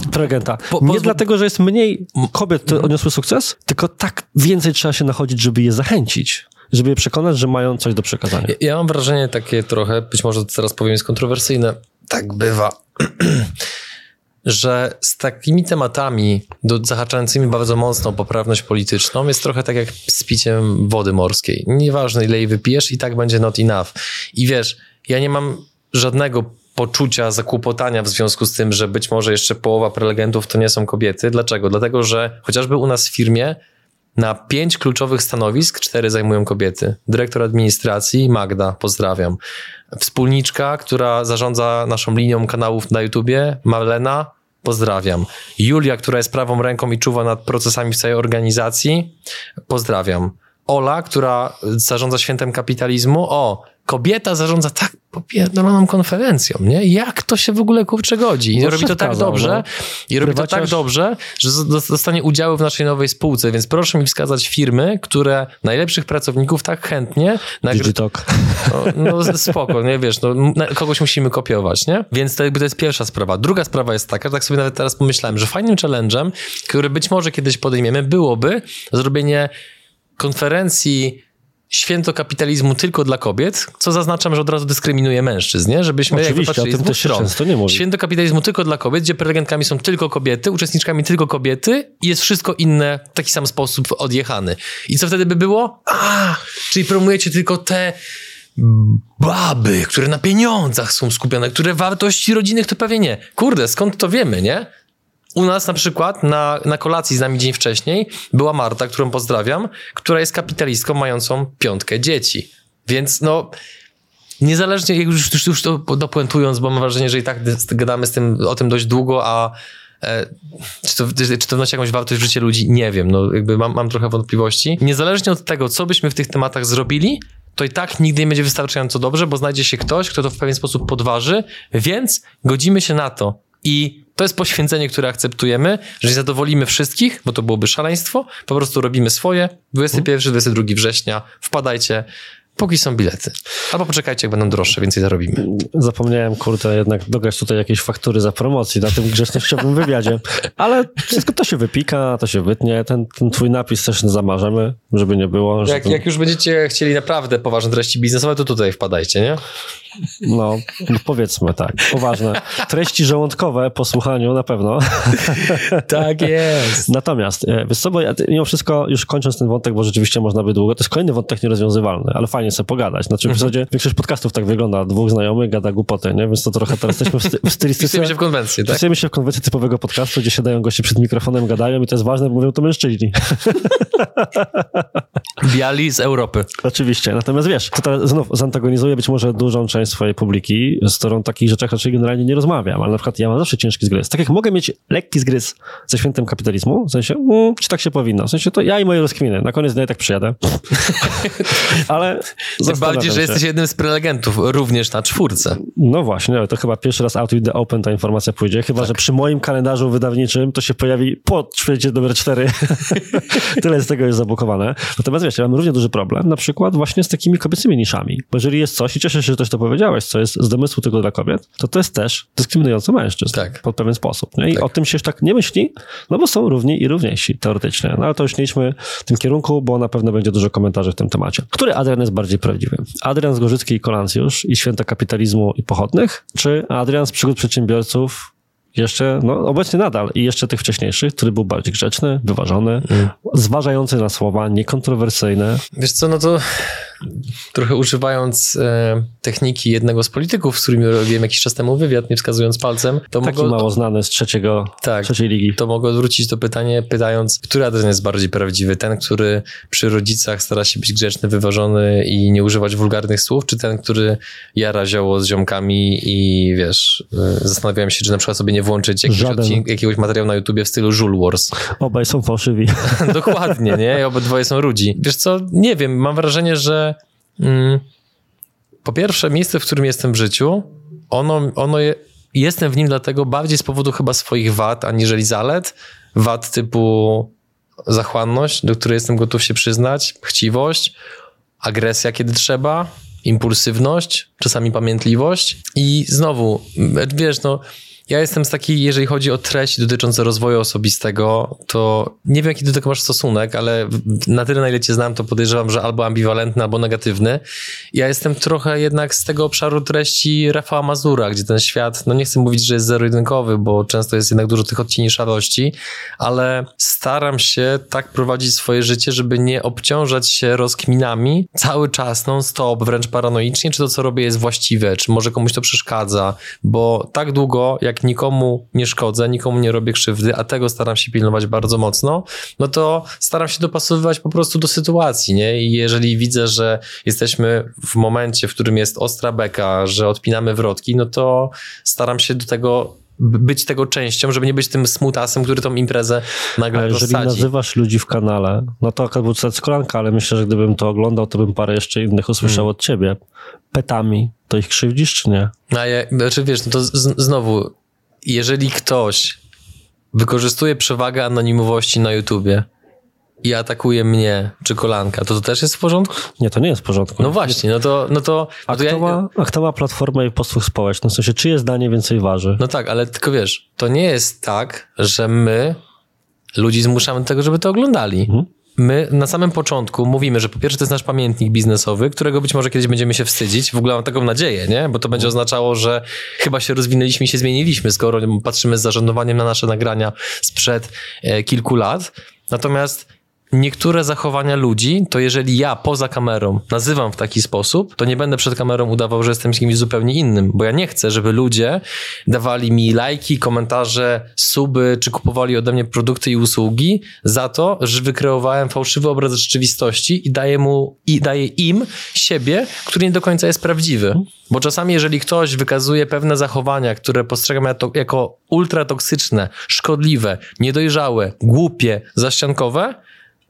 Prelegenta. Nie dlatego, że jest mniej kobiet, które odniosły sukces, tylko tak więcej trzeba się nachodzić, żeby je zachęcić żeby je przekonać, że mają coś do przekazania. Ja, ja mam wrażenie takie trochę, być może to teraz powiem jest kontrowersyjne, tak bywa, że z takimi tematami do, zahaczającymi bardzo mocno poprawność polityczną jest trochę tak jak z piciem wody morskiej. Nieważne ile jej wypijesz i tak będzie not enough. I wiesz, ja nie mam żadnego poczucia zakłopotania w związku z tym, że być może jeszcze połowa prelegentów to nie są kobiety. Dlaczego? Dlatego, że chociażby u nas w firmie na pięć kluczowych stanowisk cztery zajmują kobiety. Dyrektor administracji Magda, pozdrawiam. Wspólniczka, która zarządza naszą linią kanałów na YouTubie, Marlena, pozdrawiam. Julia, która jest prawą ręką i czuwa nad procesami w całej organizacji, pozdrawiam. Ola, która zarządza świętem kapitalizmu, o, kobieta zarządza tak popierdoloną konferencją, nie? Jak to się w ogóle kurczę godzi? I no robi to tak dobrze, no. i robi to tak dobrze, że dostanie udziały w naszej nowej spółce, więc proszę mi wskazać firmy, które najlepszych pracowników tak chętnie... Digitalk. No, no spoko, nie? Wiesz, no, kogoś musimy kopiować, nie? Więc to, jakby to jest pierwsza sprawa. Druga sprawa jest taka, tak sobie nawet teraz pomyślałem, że fajnym challenge'em, który być może kiedyś podejmiemy, byłoby zrobienie konferencji święto kapitalizmu tylko dla kobiet, co zaznaczam, że od razu dyskryminuje mężczyzn, nie? Żebyśmy Oczywiście, jakby patrzyli też się często nie mówi. Święto kapitalizmu tylko dla kobiet, gdzie prelegentkami są tylko kobiety, uczestniczkami tylko kobiety i jest wszystko inne w taki sam sposób odjechany. I co wtedy by było? A, czyli promujecie tylko te baby, które na pieniądzach są skupione, które wartości rodzinnych to pewnie nie. Kurde, skąd to wiemy, nie? U nas na przykład na, na kolacji z nami dzień wcześniej była Marta, którą pozdrawiam, która jest kapitalistką mającą piątkę dzieci. Więc no, niezależnie, już, już, już to dopuentując, bo mam wrażenie, że i tak gadamy z tym, o tym dość długo, a e, czy, to, czy to wnosi jakąś wartość w życie ludzi? Nie wiem, no jakby mam, mam trochę wątpliwości. Niezależnie od tego, co byśmy w tych tematach zrobili, to i tak nigdy nie będzie wystarczająco dobrze, bo znajdzie się ktoś, kto to w pewien sposób podważy, więc godzimy się na to. I to jest poświęcenie, które akceptujemy, że nie zadowolimy wszystkich, bo to byłoby szaleństwo. Po prostu robimy swoje. 21, 22 września. Wpadajcie póki są bilety. Albo poczekajcie, jak będą droższe, więcej zarobimy. Zapomniałem, kurde, jednak dograć tutaj jakieś faktury za promocję na tym grzecznościowym wywiadzie. Ale wszystko to się wypika, to się wytnie. Ten, ten twój napis też zamarzemy, żeby nie było. Jak, ten... jak już będziecie chcieli naprawdę poważne treści biznesowe, to tutaj wpadajcie, nie? No, powiedzmy tak, poważne. Treści żołądkowe po słuchaniu na pewno. Tak jest. Natomiast, e, wiesz co, bo ja, mimo wszystko, już kończąc ten wątek, bo rzeczywiście można by długo, to jest kolejny wątek nierozwiązywalny, ale fajnie sobie pogadać. Znaczy w mhm. zasadzie większość podcastów tak wygląda, dwóch znajomych gada głupoty, nie? Więc to trochę teraz jesteśmy w, sty w stylistyce... Wpisujemy się w konwencję, tak? Wpisujemy się w konwencję typowego podcastu, gdzie siadają goście przed mikrofonem, gadają i to jest ważne, bo mówią to mężczyźni. Biali z Europy. Oczywiście, natomiast wiesz, to teraz znów zantagonizuje być może dużą część swojej publiki, z którą o takich rzeczach raczej generalnie nie rozmawiam, ale na przykład ja mam zawsze ciężki zgryz. Tak jak mogę mieć lekki zgryz ze świętem kapitalizmu, w sensie, mm, czy tak się powinno, w sensie to ja i moje rozkminy, na koniec dnia tak przyjadę. ale Tym bardziej, że jesteś jednym z prelegentów, również na czwórce. No właśnie, ale to chyba pierwszy raz out with the open ta informacja pójdzie, chyba, tak. że przy moim kalendarzu wydawniczym to się pojawi po świecie numer cztery. Tyle z tego jest zablokowane. Natomiast wiesz, ja mam równie duży problem, na przykład właśnie z takimi kobiecymi niszami. Bo jeżeli jest coś, i cieszę się, że też to powiedziałeś, co jest z domysłu tylko dla kobiet, to to jest też dyskryminujące mężczyzn. Tak. Pod pewien sposób. Nie? I tak. o tym się już tak nie myśli, no bo są równi i równiejsi teoretycznie. No ale to już nie idźmy w tym kierunku, bo na pewno będzie dużo komentarzy w tym temacie. Który Adrian jest bardziej prawdziwy? Adrian z Gorzycki i Kolancjusz i Święta Kapitalizmu i Pochodnych? Czy Adrian z Przygód Przedsiębiorców jeszcze, no obecnie nadal i jeszcze tych wcześniejszych, który był bardziej grzeczny, wyważony, mm. zważający na słowa, niekontrowersyjne. Wiesz co, no to trochę używając e, techniki jednego z polityków, z którymi robiłem jakiś czas temu wywiad, nie wskazując palcem, to Taki mogę... mało znany z trzeciego, tak, trzeciej ligi. To mogę odwrócić to pytanie, pytając, który adres jest bardziej prawdziwy? Ten, który przy rodzicach stara się być grzeczny, wyważony i nie używać wulgarnych słów, czy ten, który jara zioło z ziomkami i wiesz, e, zastanawiałem się, czy na przykład sobie nie włączyć jakiegoś, odcink, jakiegoś materiału na YouTubie w stylu Jule Wars. Obaj są fałszywi. Dokładnie, nie? I obydwoje są rudzi. Wiesz co, nie wiem, mam wrażenie, że po pierwsze miejsce, w którym jestem w życiu, ono, ono je, jestem w nim dlatego bardziej z powodu chyba swoich wad, aniżeli zalet. Wad typu zachłanność, do której jestem gotów się przyznać, chciwość, agresja, kiedy trzeba, impulsywność, czasami pamiętliwość i znowu, wiesz, no ja jestem z takiej, jeżeli chodzi o treści dotyczące rozwoju osobistego, to nie wiem, jaki do tego masz stosunek, ale na tyle, na ile cię znam, to podejrzewam, że albo ambiwalentny, albo negatywny. Ja jestem trochę jednak z tego obszaru treści Rafała Mazura, gdzie ten świat, no nie chcę mówić, że jest zero-jedynkowy, bo często jest jednak dużo tych odcieni szarości, ale staram się tak prowadzić swoje życie, żeby nie obciążać się rozkminami cały czas, non-stop, wręcz paranoicznie, czy to, co robię jest właściwe, czy może komuś to przeszkadza, bo tak długo, jak jak nikomu nie szkodzę, nikomu nie robię krzywdy, a tego staram się pilnować bardzo mocno, no to staram się dopasowywać po prostu do sytuacji, nie? I jeżeli widzę, że jesteśmy w momencie, w którym jest ostra beka, że odpinamy wrotki, no to staram się do tego być tego częścią, żeby nie być tym smutasem, który tą imprezę nagle A jeżeli rozsadzi. nazywasz ludzi w kanale, no to akurat był cytat kolanka, ale myślę, że gdybym to oglądał, to bym parę jeszcze innych usłyszał hmm. od ciebie. Petami, to ich krzywdzisz, czy nie? A ja, znaczy wiesz, no to z, znowu jeżeli ktoś wykorzystuje przewagę anonimowości na YouTubie i atakuje mnie czy kolanka, to to też jest w porządku? Nie, to nie jest w porządku. No właśnie, no to... No to, no a, to kto ja... ma, a kto ma platformę i posług społeczny? W sensie, czyje zdanie więcej waży? No tak, ale tylko wiesz, to nie jest tak, że my ludzi zmuszamy do tego, żeby to oglądali. Mhm my na samym początku mówimy, że po pierwsze to jest nasz pamiętnik biznesowy, którego być może kiedyś będziemy się wstydzić. W ogóle mam taką nadzieję, nie? Bo to będzie oznaczało, że chyba się rozwinęliśmy i się zmieniliśmy, skoro patrzymy z zażenowaniem na nasze nagrania sprzed e, kilku lat. Natomiast niektóre zachowania ludzi, to jeżeli ja poza kamerą nazywam w taki sposób, to nie będę przed kamerą udawał, że jestem kimś zupełnie innym, bo ja nie chcę, żeby ludzie dawali mi lajki, komentarze, suby, czy kupowali ode mnie produkty i usługi za to, że wykreowałem fałszywy obraz rzeczywistości i daję mu, i daję im siebie, który nie do końca jest prawdziwy. Bo czasami, jeżeli ktoś wykazuje pewne zachowania, które postrzegam jako ultratoksyczne, szkodliwe, niedojrzałe, głupie, zaściankowe,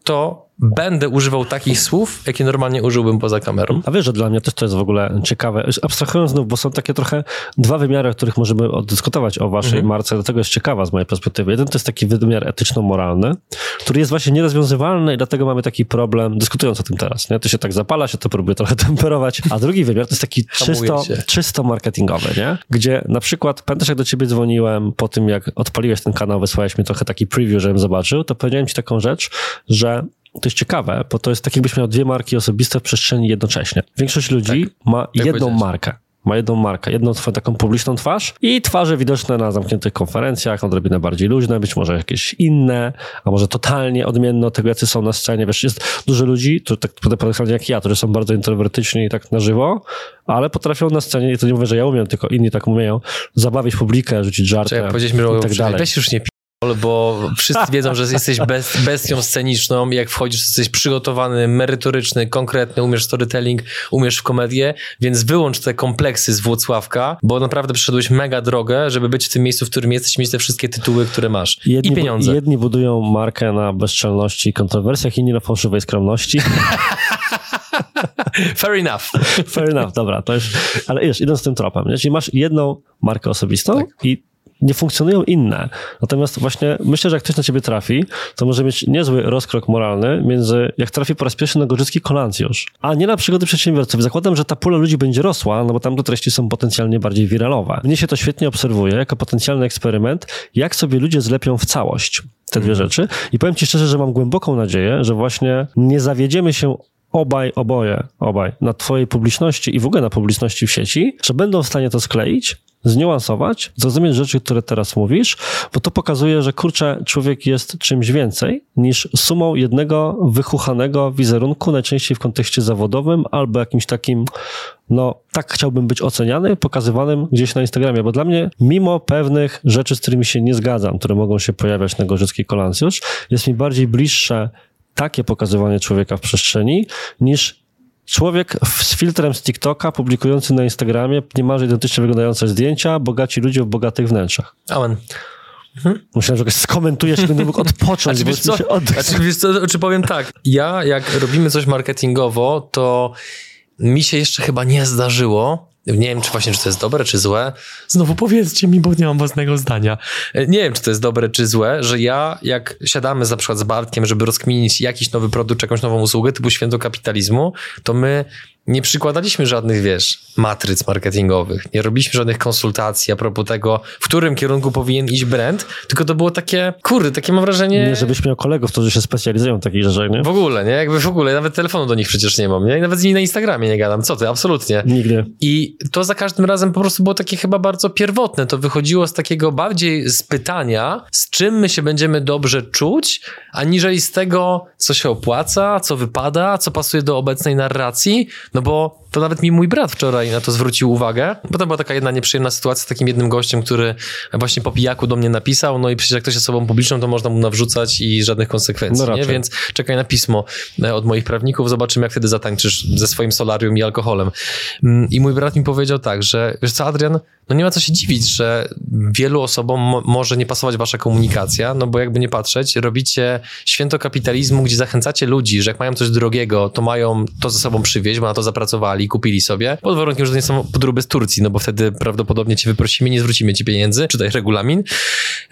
to będę używał takich słów, jakie normalnie użyłbym poza kamerą. A wiesz, że dla mnie też to jest w ogóle ciekawe. Abstrahując znów, bo są takie trochę dwa wymiary, o których możemy oddyskutować o waszej mhm. marce, dlatego jest ciekawa z mojej perspektywy. Jeden to jest taki wymiar etyczno-moralny, który jest właśnie nierozwiązywalny i dlatego mamy taki problem, dyskutując o tym teraz. Nie? To się tak zapala, się to próbuje trochę temperować. A drugi wymiar to jest taki czysto, czysto marketingowy, nie? gdzie na przykład, pamiętasz jak do ciebie dzwoniłem po tym, jak odpaliłeś ten kanał, wysłałeś mi trochę taki preview, żebym zobaczył, to powiedziałem ci taką rzecz, że to jest ciekawe, bo to jest tak, jakbyś miał dwie marki osobiste w przestrzeni jednocześnie. Większość ludzi tak, ma tak jedną markę ma jedną markę, jedną taką publiczną twarz i twarze widoczne na zamkniętych konferencjach, odrobinę bardziej luźne, być może jakieś inne, a może totalnie odmienne od tego, jacy są na scenie. Wiesz, jest dużo ludzi, to tak paradoksalnie jak ja, którzy są bardzo introwertyczni i tak na żywo, ale potrafią na scenie, i to nie mówię, że ja umiem, tylko inni tak umieją, zabawić publikę, rzucić żarty i tak dalej. Weź już nie bo wszyscy wiedzą, że jesteś bestią sceniczną jak wchodzisz, jesteś przygotowany, merytoryczny, konkretny, umiesz storytelling, umiesz w komedię, więc wyłącz te kompleksy z Włocławka, bo naprawdę przeszedłeś mega drogę, żeby być w tym miejscu, w którym jesteś, mieć te wszystkie tytuły, które masz jedni, i pieniądze. Jedni budują markę na bezczelności i kontrowersjach, inni na fałszywej skromności. Fair enough. Fair enough, dobra, to już, ale już idąc tym tropem, jeśli masz jedną markę osobistą tak. i nie funkcjonują inne. Natomiast właśnie myślę, że jak ktoś na ciebie trafi, to może mieć niezły rozkrok moralny między, jak trafi po raz pierwszy na gorzycki kolancjusz, a nie na przygody przedsiębiorców. Zakładam, że ta pula ludzi będzie rosła, no bo tam te treści są potencjalnie bardziej wiralowe. Mnie się to świetnie obserwuje jako potencjalny eksperyment, jak sobie ludzie zlepią w całość te dwie mhm. rzeczy. I powiem ci szczerze, że mam głęboką nadzieję, że właśnie nie zawiedziemy się obaj, oboje, obaj na twojej publiczności i w ogóle na publiczności w sieci, że będą w stanie to skleić, zniuansować, zrozumieć rzeczy, które teraz mówisz, bo to pokazuje, że kurczę, człowiek jest czymś więcej niż sumą jednego wychuchanego wizerunku, najczęściej w kontekście zawodowym albo jakimś takim, no tak chciałbym być oceniany, pokazywanym gdzieś na Instagramie, bo dla mnie, mimo pewnych rzeczy, z którymi się nie zgadzam, które mogą się pojawiać na Gorzyckiej Kolancjusz, jest mi bardziej bliższe takie pokazywanie człowieka w przestrzeni niż Człowiek z filtrem z TikToka, publikujący na Instagramie niemalże identycznie wyglądające zdjęcia, bogaci ludzie w bogatych wnętrzach. Amen. Mhm. Myślałem, że jakoś skomentujesz, będę mógł odpocząć. A czy, wiesz co, a czy, wiesz co, czy powiem tak, ja jak robimy coś marketingowo, to mi się jeszcze chyba nie zdarzyło, nie wiem, czy właśnie, czy to jest dobre, czy złe. Znowu powiedzcie mi, bo nie mam własnego zdania. E, nie wiem, czy to jest dobre, czy złe, że ja, jak siadamy na przykład z Bartkiem, żeby rozkminić jakiś nowy produkt, jakąś nową usługę typu święto kapitalizmu, to my nie przykładaliśmy żadnych, wiesz, matryc marketingowych, nie robiliśmy żadnych konsultacji a propos tego, w którym kierunku powinien iść brand, tylko to było takie, kurde, takie mam wrażenie... Nie, żebyś miał kolegów, którzy się specjalizują w takich rzeczach, nie? W ogóle, nie? Jakby w ogóle, nawet telefonu do nich przecież nie mam, nie? I nawet z nimi na Instagramie nie gadam, co ty, absolutnie. Nigdy. I to za każdym razem po prostu było takie chyba bardzo pierwotne, to wychodziło z takiego bardziej z pytania, z czym my się będziemy dobrze czuć, aniżeli z tego, co się opłaca, co wypada, co pasuje do obecnej narracji, no bo to nawet mi mój brat wczoraj na to zwrócił uwagę, bo to była taka jedna nieprzyjemna sytuacja z takim jednym gościem, który właśnie po pijaku do mnie napisał, no i przecież jak ktoś jest osobą publiczną, to można mu nawrzucać i żadnych konsekwencji, no nie? Więc czekaj na pismo e, od moich prawników, zobaczymy jak wtedy zatańczysz ze swoim solarium i alkoholem. Mm, I mój brat mi powiedział tak, że wiesz co Adrian, no nie ma co się dziwić, że wielu osobom mo może nie pasować wasza komunikacja, no bo jakby nie patrzeć, robicie święto kapitalizmu, gdzie zachęcacie ludzi, że jak mają coś drogiego, to mają to ze sobą przywieźć, bo na to zapracowali, kupili sobie, pod warunkiem, że to nie są podróby z Turcji, no bo wtedy prawdopodobnie cię wyprosimy, nie zwrócimy ci pieniędzy, czytaj regulamin.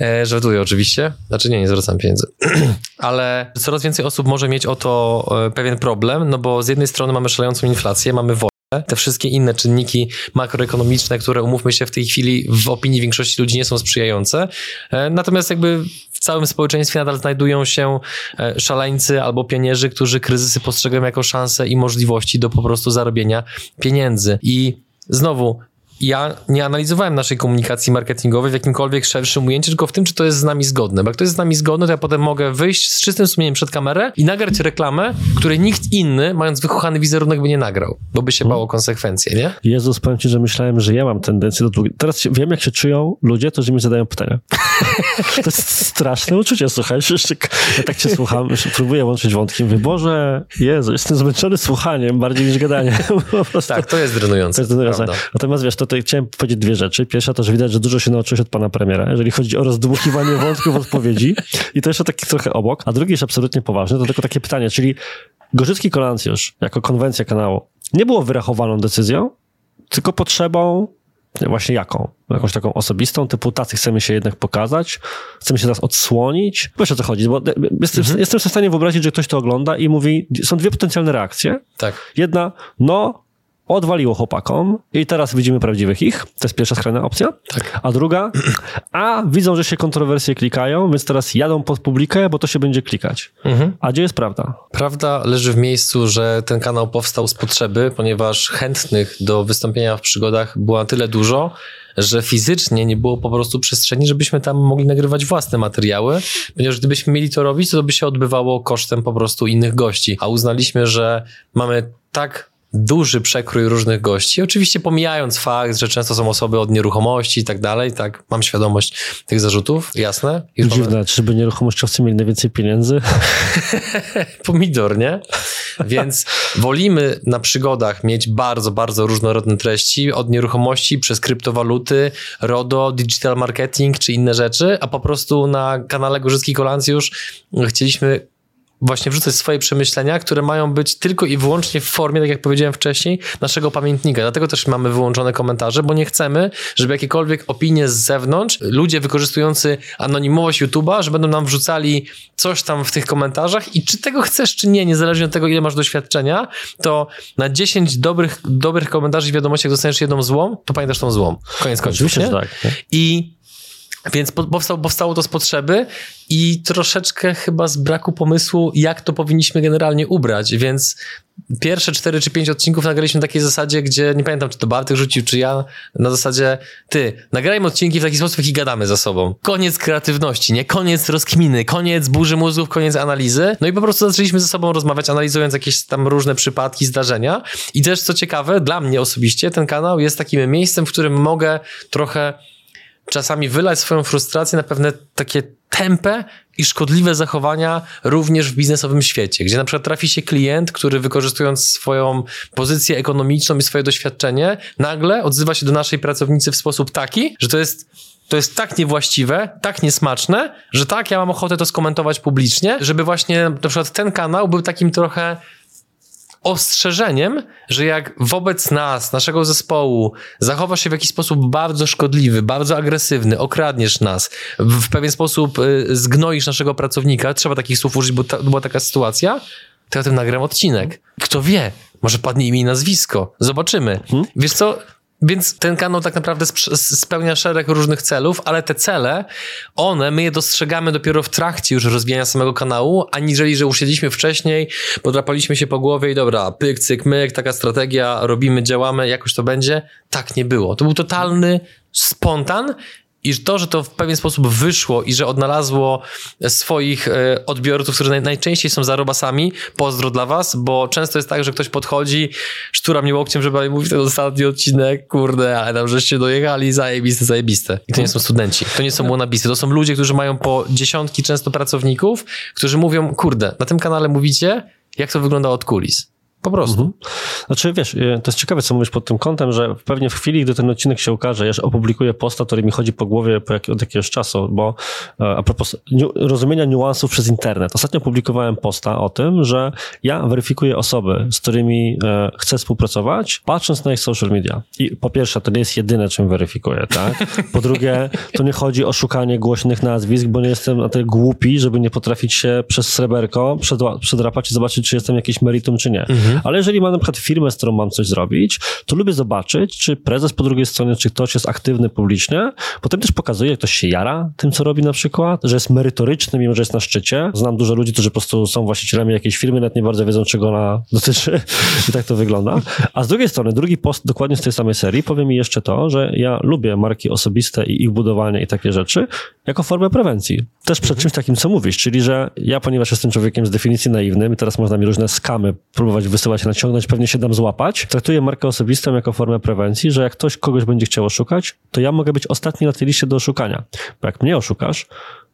E, żartuję oczywiście, znaczy nie, nie zwracam pieniędzy. Ale coraz więcej osób może mieć o to e, pewien problem, no bo z jednej strony mamy szalejącą inflację, mamy wojnę, te wszystkie inne czynniki makroekonomiczne, które umówmy się w tej chwili w opinii większości ludzi nie są sprzyjające. E, natomiast jakby w całym społeczeństwie nadal znajdują się e, szaleńcy albo pionierzy, którzy kryzysy postrzegają jako szansę i możliwości do po prostu zarobienia pieniędzy. I znowu, ja nie analizowałem naszej komunikacji marketingowej w jakimkolwiek szerszym ujęciu, tylko w tym, czy to jest z nami zgodne. Bo jak to jest z nami zgodne, to ja potem mogę wyjść z czystym sumieniem przed kamerę i nagrać reklamę, której nikt inny, mając wychuchany wizerunek, by nie nagrał, bo by się bało konsekwencje, nie? Jezus, powiem ci, że myślałem, że ja mam tendencję do. Teraz wiem, jak się czują ludzie, którzy mi zadają pytania. to jest straszne uczucie, słuchaj. Jeszcze, ja tak cię słucham, próbuję łączyć wątki. Boże, Jezu, jestem zmęczony słuchaniem bardziej niż gadaniem. tak, to jest drenujące. To jest drenujące. Natomiast wiesz, to tutaj chciałem powiedzieć dwie rzeczy. Pierwsza to, że widać, że dużo się nauczyłeś od pana premiera, jeżeli chodzi o rozdmuchiwanie wątków odpowiedzi. I to jeszcze taki trochę obok. A drugi jest absolutnie poważny, to tylko takie pytanie, czyli Gorzycki Kolancjusz jako konwencja kanału nie było wyrachowaną decyzją, tylko potrzebą właśnie jaką? Jakąś taką osobistą, typu tacy chcemy się jednak pokazać, chcemy się teraz odsłonić. Wiesz o co chodzi, bo jestem, mhm. jestem w stanie wyobrazić, że ktoś to ogląda i mówi, są dwie potencjalne reakcje. Tak. Jedna, no, odwaliło chłopakom i teraz widzimy prawdziwych ich. To jest pierwsza skrajna opcja. Tak. A druga, a widzą, że się kontrowersje klikają, więc teraz jadą pod publikę, bo to się będzie klikać. Mhm. A gdzie jest prawda? Prawda leży w miejscu, że ten kanał powstał z potrzeby, ponieważ chętnych do wystąpienia w przygodach było na tyle dużo, że fizycznie nie było po prostu przestrzeni, żebyśmy tam mogli nagrywać własne materiały, ponieważ gdybyśmy mieli to robić, to by się odbywało kosztem po prostu innych gości. A uznaliśmy, że mamy tak duży przekrój różnych gości. Oczywiście pomijając fakt, że często są osoby od nieruchomości i tak dalej, tak, mam świadomość tych zarzutów, jasne. I Dziwne, mamy... czyżby nieruchomościowcy mieli najwięcej pieniędzy? Pomidor, nie? Więc wolimy na przygodach mieć bardzo, bardzo różnorodne treści, od nieruchomości przez kryptowaluty, RODO, digital marketing czy inne rzeczy, a po prostu na kanale Gorzycki Kolancjusz chcieliśmy właśnie wrzucać swoje przemyślenia, które mają być tylko i wyłącznie w formie, tak jak powiedziałem wcześniej, naszego pamiętnika. Dlatego też mamy wyłączone komentarze, bo nie chcemy, żeby jakiekolwiek opinie z zewnątrz, ludzie wykorzystujący anonimowość YouTube'a, że będą nam wrzucali coś tam w tych komentarzach i czy tego chcesz, czy nie, niezależnie od tego, ile masz doświadczenia, to na 10 dobrych, dobrych komentarzy i wiadomości, jak dostaniesz jedną złą, to pamiętasz tą złą. Koniec końców. Oczywiście, tak. I więc powstał, powstało to z potrzeby i troszeczkę chyba z braku pomysłu, jak to powinniśmy generalnie ubrać, więc pierwsze cztery czy pięć odcinków nagraliśmy na takiej zasadzie, gdzie nie pamiętam, czy to Bartek rzucił, czy ja, na zasadzie ty, nagrajmy odcinki w taki sposób, i gadamy za sobą. Koniec kreatywności, nie? Koniec rozkminy, koniec burzy mózgów, koniec analizy. No i po prostu zaczęliśmy ze sobą rozmawiać, analizując jakieś tam różne przypadki, zdarzenia. I też, co ciekawe, dla mnie osobiście ten kanał jest takim miejscem, w którym mogę trochę czasami wylać swoją frustrację na pewne takie tempe i szkodliwe zachowania również w biznesowym świecie, gdzie na przykład trafi się klient, który wykorzystując swoją pozycję ekonomiczną i swoje doświadczenie, nagle odzywa się do naszej pracownicy w sposób taki, że to jest to jest tak niewłaściwe, tak niesmaczne, że tak, ja mam ochotę to skomentować publicznie, żeby właśnie na przykład ten kanał był takim trochę ostrzeżeniem, że jak wobec nas, naszego zespołu, zachowasz się w jakiś sposób bardzo szkodliwy, bardzo agresywny, okradniesz nas, w pewien sposób y, zgnoisz naszego pracownika, trzeba takich słów użyć, bo ta, była taka sytuacja, to ja tym nagram odcinek. Kto wie, może padnie imię i nazwisko. Zobaczymy. Hmm? Wiesz co, więc ten kanał tak naprawdę spełnia szereg różnych celów, ale te cele, one, my je dostrzegamy dopiero w trakcie już rozwijania samego kanału, aniżeli, że usiedliśmy wcześniej, podrapaliśmy się po głowie i dobra, pyk, cyk, myk, taka strategia, robimy, działamy, jakoś to będzie. Tak nie było. To był totalny spontan i to, że to w pewien sposób wyszło i że odnalazło swoich e, odbiorców, którzy najczęściej są zarobasami, pozdro dla was, bo często jest tak, że ktoś podchodzi, sztura mnie łokciem, żeby mówić ten ostatni odcinek, kurde, ale tam żeście dojechali, zajebiste, zajebiste. I to nie są studenci, to nie są łonabisty, to są ludzie, którzy mają po dziesiątki często pracowników, którzy mówią, kurde, na tym kanale mówicie, jak to wygląda od kulis. Po prostu. Mhm. Znaczy, wiesz, y, to jest ciekawe, co mówisz pod tym kątem, że pewnie w chwili, gdy ten odcinek się ukaże, ja opublikuję posta, który mi chodzi po głowie po jak, od jakiegoś czasu, bo e, a propos rozumienia niuansów przez internet. Ostatnio publikowałem posta o tym, że ja weryfikuję osoby, z którymi e, chcę współpracować, patrząc na ich social media. I po pierwsze, to nie jest jedyne, czym weryfikuję, tak? Po drugie, to nie chodzi o szukanie głośnych nazwisk, bo nie jestem na tyle głupi, żeby nie potrafić się przez sreberko przedrapać i zobaczyć, czy jestem jakiś meritum, czy nie. Mhm. Mhm. Ale jeżeli mam na przykład firmę, z którą mam coś zrobić, to lubię zobaczyć, czy prezes po drugiej stronie, czy ktoś jest aktywny publicznie. Potem też pokazuje, jak ktoś się jara tym, co robi na przykład, że jest merytoryczny, mimo że jest na szczycie. Znam dużo ludzi, którzy po prostu są właścicielami jakiejś firmy, nawet nie bardzo wiedzą, czego ona dotyczy i tak to wygląda. A z drugiej strony, drugi post dokładnie z tej samej serii powie mi jeszcze to, że ja lubię marki osobiste i ich budowanie i takie rzeczy jako formę prewencji. Też przed mhm. czymś takim, co mówisz, czyli że ja, ponieważ jestem człowiekiem z definicji naiwnym i teraz można mi różne skamy próbować naciągnąć, pewnie się dam złapać. Traktuję markę osobistą jako formę prewencji, że jak ktoś kogoś będzie chciał oszukać, to ja mogę być ostatni na tej liście do oszukania. Bo jak mnie oszukasz,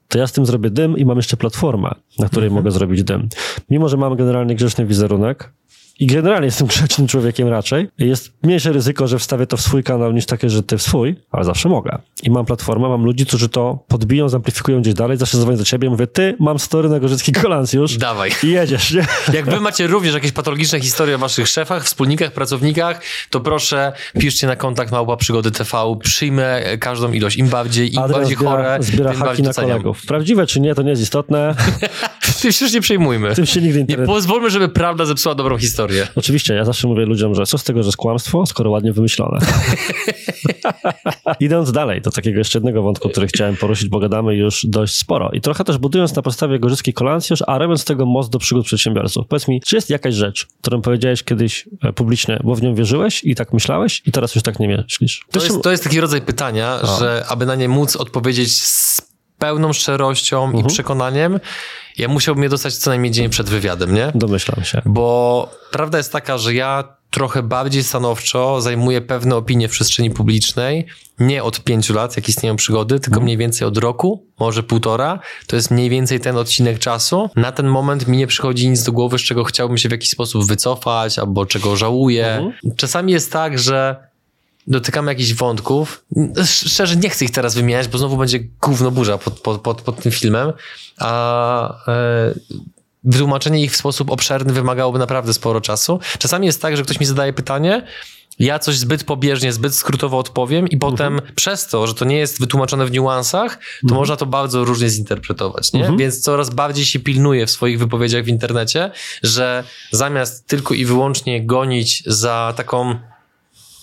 to ja z tym zrobię dym i mam jeszcze platformę, na której mhm. mogę zrobić dym. Mimo, że mam generalnie grzeczny wizerunek, i generalnie jestem grzecznym człowiekiem raczej, jest mniejsze ryzyko, że wstawię to w swój kanał niż takie, że ty w swój, ale zawsze mogę. I mam platformę, mam ludzi, którzy to podbiją, zamplifikują gdzieś dalej, zawsze dzwonię do ciebie mówię, ty, mam story na Gorzycki Kolancjusz. Dawaj. I jedziesz, nie? Jak wy macie również jakieś patologiczne historie o waszych szefach, wspólnikach, pracownikach, to proszę piszcie na kontakt małpa przygody TV, przyjmę każdą ilość. Im bardziej, im Adrian bardziej zbiera, chore, zbiera tym haki na kolegów. Prawdziwe czy nie, to nie jest istotne. Tym się nie przejmujmy. Tym się nigdy nie pozwólmy, żeby prawda zepsuła dobrą historię. Oczywiście, ja zawsze mówię ludziom, że co z tego, że jest kłamstwo, skoro ładnie wymyślone. Idąc dalej, do takiego jeszcze jednego wątku, który chciałem poruszyć, bo gadamy już dość sporo. I trochę też budując na podstawie Gorzyckiej Kolancjusz, a robiąc z tego most do przygód przedsiębiorców. Powiedz mi, czy jest jakaś rzecz, którą powiedziałeś kiedyś e, publicznie, bo w nią wierzyłeś i tak myślałeś i teraz już tak nie myślisz? To, jest, to jest taki rodzaj pytania, a. że aby na nie móc odpowiedzieć z pełną szczerością mhm. i przekonaniem, ja musiałbym je dostać co najmniej dzień przed wywiadem, nie? Domyślam się. Bo prawda jest taka, że ja trochę bardziej stanowczo zajmuję pewne opinie w przestrzeni publicznej, nie od pięciu lat, jak istnieją przygody, tylko mhm. mniej więcej od roku, może półtora. To jest mniej więcej ten odcinek czasu. Na ten moment mi nie przychodzi nic do głowy, z czego chciałbym się w jakiś sposób wycofać, albo czego żałuję. Mhm. Czasami jest tak, że dotykamy jakichś wątków. Szczerze nie chcę ich teraz wymieniać, bo znowu będzie gówno burza pod, pod, pod, pod tym filmem, a e, wytłumaczenie ich w sposób obszerny wymagałoby naprawdę sporo czasu. Czasami jest tak, że ktoś mi zadaje pytanie, ja coś zbyt pobieżnie, zbyt skrótowo odpowiem i potem mhm. przez to, że to nie jest wytłumaczone w niuansach, to mhm. można to bardzo różnie zinterpretować, nie? Mhm. Więc coraz bardziej się pilnuję w swoich wypowiedziach w internecie, że zamiast tylko i wyłącznie gonić za taką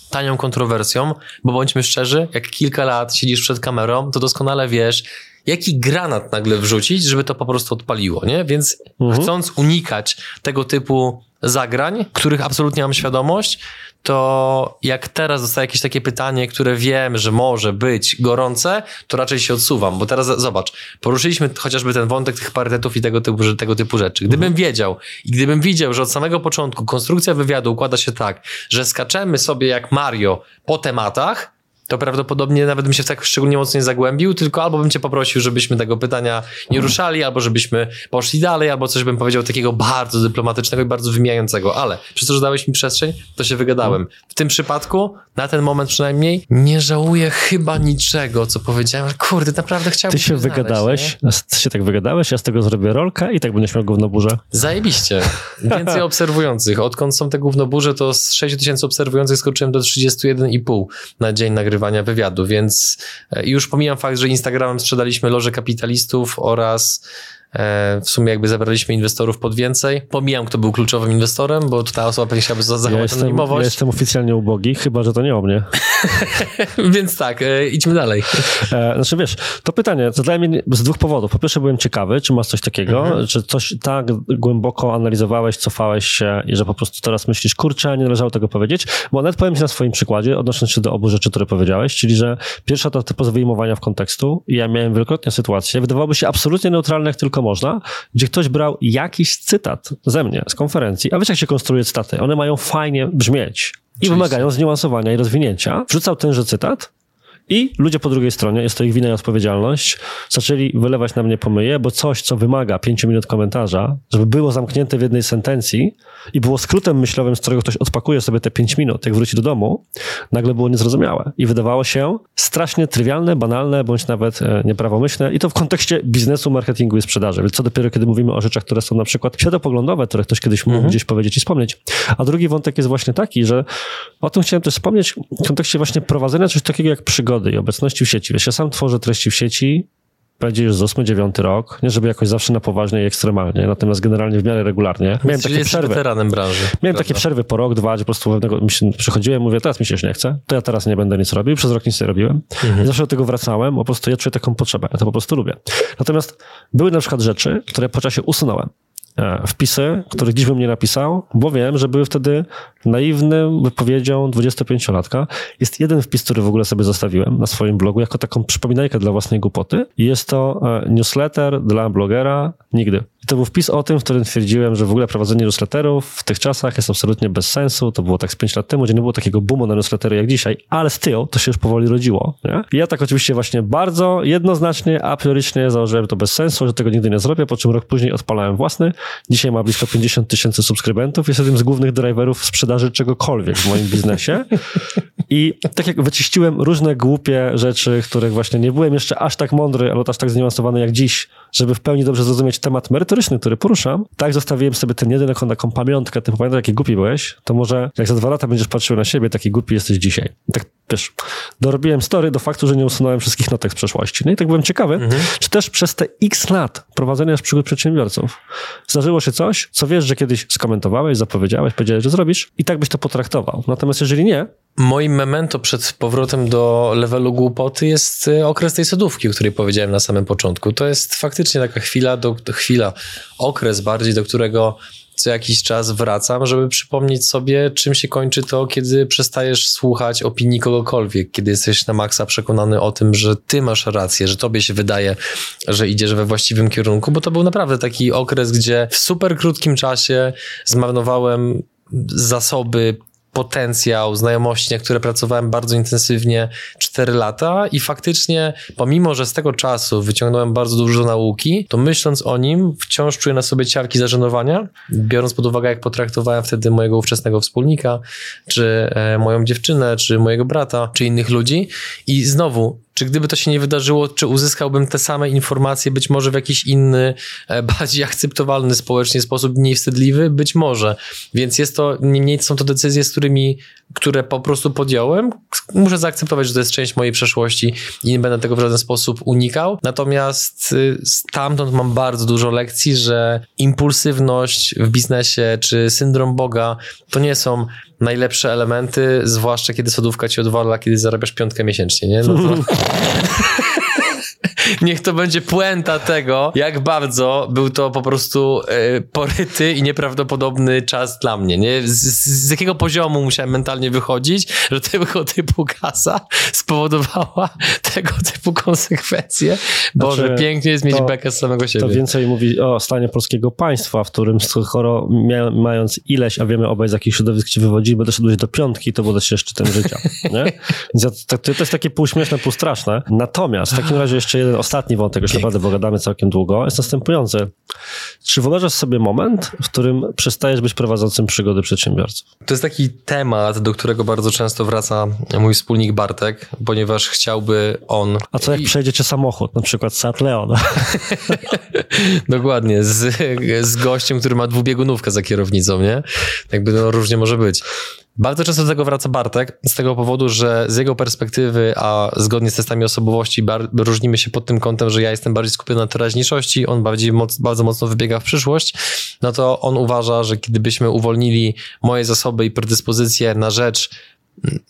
tanią kontrowersją, bo bądźmy szczerzy, jak kilka lat siedzisz przed kamerą, to doskonale wiesz, jaki granat nagle wrzucić, żeby to po prostu odpaliło, nie? Więc mhm. chcąc unikać tego typu zagrań, których absolutnie mam świadomość, to jak teraz dostaję jakieś takie pytanie, które wiem, że może być gorące, to raczej się odsuwam, bo teraz zobacz, poruszyliśmy chociażby ten wątek tych parytetów i tego typu, tego typu rzeczy. Gdybym mhm. wiedział i gdybym widział, że od samego początku konstrukcja wywiadu układa się tak, że skaczemy sobie jak Mario po tematach, to prawdopodobnie nawet bym się w tak szczególnie mocno nie zagłębił, tylko albo bym cię poprosił, żebyśmy tego pytania nie ruszali, albo żebyśmy poszli dalej, albo coś bym powiedział takiego bardzo dyplomatycznego i bardzo wymijającego, ale przez to, że dałeś mi przestrzeń, to się wygadałem. W tym przypadku, na ten moment przynajmniej, nie żałuję chyba niczego, co powiedziałem. Kurde, naprawdę chciałbym Ty się znaleźć, wygadałeś, nie? ty się tak wygadałeś, ja z tego zrobię rolkę i tak będziesz miał gównoburze. Zajebiście. Więcej obserwujących. Odkąd są te gównoburze, to z 6 tysięcy obserwujących skoczyłem do 31,5 na dzień nagrywania wywiadu, więc e, już pomijam fakt, że Instagramem sprzedaliśmy loże kapitalistów oraz w sumie jakby zabraliśmy inwestorów pod więcej. Pomijam, kto był kluczowym inwestorem, bo ta osoba pewnie chciałaby zachować ja jestem, anonimowość. Ja jestem oficjalnie ubogi, chyba, że to nie o mnie. Więc tak, e, idźmy dalej. E, znaczy wiesz, to pytanie zadałem z dwóch powodów. Po pierwsze byłem ciekawy, czy masz coś takiego, mhm. czy coś tak głęboko analizowałeś, cofałeś się i że po prostu teraz myślisz, kurczę, nie należało tego powiedzieć, bo nawet powiem ci na swoim przykładzie, odnosząc się do obu rzeczy, które powiedziałeś, czyli że pierwsza to typowe wyjmowania w kontekstu i ja miałem wielokrotnie sytuację, wydawałoby się absolutnie neutralne, jak tylko można, gdzie ktoś brał jakiś cytat ze mnie z konferencji, a wiesz jak się konstruuje cytaty, one mają fajnie brzmieć i Oczywiście. wymagają zniuansowania i rozwinięcia. Wrzucał tenże cytat i ludzie po drugiej stronie, jest to ich wina i odpowiedzialność, zaczęli wylewać na mnie pomyje, bo coś, co wymaga pięciu minut komentarza, żeby było zamknięte w jednej sentencji i było skrótem myślowym, z którego ktoś odpakuje sobie te pięć minut, jak wróci do domu, nagle było niezrozumiałe i wydawało się strasznie trywialne, banalne, bądź nawet e, nieprawomyślne i to w kontekście biznesu, marketingu i sprzedaży. Więc co dopiero, kiedy mówimy o rzeczach, które są na przykład światopoglądowe, które ktoś kiedyś mógł mhm. gdzieś powiedzieć i wspomnieć. A drugi wątek jest właśnie taki, że o tym chciałem też wspomnieć w kontekście właśnie prowadzenia coś takiego jak przygody przygody i obecności w sieci. Wiesz, ja sam tworzę treści w sieci, będzie już z 8-9 rok, nie żeby jakoś zawsze na poważnie i ekstremalnie, natomiast generalnie w miarę regularnie. Miałem takie przerwy. weteranem branży. Miałem prawda? takie przerwy po rok, dwa, gdzie po prostu pewnego, przychodziłem, mówię, teraz mi się już nie chce, to ja teraz nie będę nic robił, przez rok nic nie robiłem. Mhm. I zawsze do tego wracałem, po prostu ja czuję taką potrzebę, ja to po prostu lubię. Natomiast były na przykład rzeczy, które po czasie usunąłem. E, wpisy, których dziś bym nie napisał, bo wiem, że były wtedy naiwnym wypowiedzią 25-latka. Jest jeden wpis, który w ogóle sobie zostawiłem na swoim blogu, jako taką przypominajkę dla własnej głupoty. Jest to e, newsletter dla blogera nigdy. I to był wpis o tym, w którym twierdziłem, że w ogóle prowadzenie newsletterów w tych czasach jest absolutnie bez sensu. To było tak z 5 lat temu, gdzie nie było takiego boomu na newslettery jak dzisiaj, ale styl to się już powoli rodziło. Nie? I ja tak oczywiście właśnie bardzo jednoznacznie, a priorycznie założyłem to bez sensu, że tego nigdy nie zrobię, po czym rok później odpalałem własny. Dzisiaj ma blisko 50 tysięcy subskrybentów. Jest jednym z głównych driverów sprzedaży czegokolwiek w moim biznesie. I tak jak wyczyściłem różne głupie rzeczy, których właśnie nie byłem jeszcze aż tak mądry, albo aż tak zniuansowany jak dziś, żeby w pełni dobrze zrozumieć temat merytoryczny, który poruszam, tak zostawiłem sobie ten jeden jako taką pamiątkę, ty pamiętasz, jaki głupi byłeś, to może jak za dwa lata będziesz patrzył na siebie, taki głupi jesteś dzisiaj. tak, wiesz, dorobiłem story do faktu, że nie usunąłem wszystkich notek z przeszłości. No i tak byłem ciekawy, mhm. czy też przez te x lat prowadzenia z przygód przedsiębiorców zdarzyło się coś, co wiesz, że kiedyś skomentowałeś, zapowiedziałeś, powiedziałeś, że zrobisz i tak byś to potraktował. Natomiast jeżeli nie, Moim memento przed powrotem do levelu głupoty jest y, okres tej sodówki, o której powiedziałem na samym początku. To jest faktycznie taka chwila, do, chwila, okres bardziej, do którego co jakiś czas wracam, żeby przypomnieć sobie, czym się kończy to, kiedy przestajesz słuchać opinii kogokolwiek, kiedy jesteś na maksa przekonany o tym, że ty masz rację, że tobie się wydaje, że idziesz we właściwym kierunku, bo to był naprawdę taki okres, gdzie w super krótkim czasie zmarnowałem zasoby potencjał, znajomości, na które pracowałem bardzo intensywnie 4 lata i faktycznie, pomimo, że z tego czasu wyciągnąłem bardzo dużo nauki, to myśląc o nim, wciąż czuję na sobie ciarki zażenowania, biorąc pod uwagę, jak potraktowałem wtedy mojego ówczesnego wspólnika, czy e, moją dziewczynę, czy mojego brata, czy innych ludzi. I znowu, czy gdyby to się nie wydarzyło, czy uzyskałbym te same informacje, być może w jakiś inny, e, bardziej akceptowalny społecznie sposób, mniej wstydliwy? Być może. Więc jest to, niemniej są to decyzje, z którymi, które po prostu podjąłem. Muszę zaakceptować, że to jest część mojej przeszłości i nie będę tego w żaden sposób unikał. Natomiast y, stamtąd mam bardzo dużo lekcji, że impulsywność w biznesie czy syndrom Boga to nie są najlepsze elementy, zwłaszcza kiedy sodówka ci odwala, kiedy zarabiasz piątkę miesięcznie, nie? No to... niech to będzie puenta tego, jak bardzo był to po prostu e, poryty i nieprawdopodobny czas dla mnie. Nie? Z, z, jakiego poziomu musiałem mentalnie wychodzić, że tego typu kasa spowodowała tego typu konsekwencje. Boże, znaczy, pięknie jest mieć bekę z samego siebie. To więcej mówi o stanie polskiego państwa, w którym skoro mia, mając ileś, a wiemy obaj z jakich środowisk się wywodzimy, doszedłeś do piątki, to było się szczytem życia. Nie? Więc to, to jest takie półśmieszne, półstraszne. Natomiast w takim razie jeszcze jeden ostatni wątek, już naprawdę pogadamy całkiem długo, jest następujący. Czy wyobrażasz sobie moment, w którym przestajesz być prowadzącym przygody przedsiębiorców? To jest taki temat, do którego bardzo często wraca mój wspólnik Bartek, ponieważ chciałby on... A co jak I... przejdziecie samochód, na przykład Seat Leon? Dokładnie, z, z gościem, który ma dwubiegunówkę za kierownicą, nie? Jakby no różnie może być. Bardzo często do tego wraca Bartek, z tego powodu, że z jego perspektywy, a zgodnie z testami osobowości, różnimy się pod tym kątem, że ja jestem bardziej skupiony na teraźniejszości, on bardziej moc, bardzo mocno wybiega w przyszłość, no to on uważa, że kiedybyśmy uwolnili moje zasoby i predyspozycje na rzecz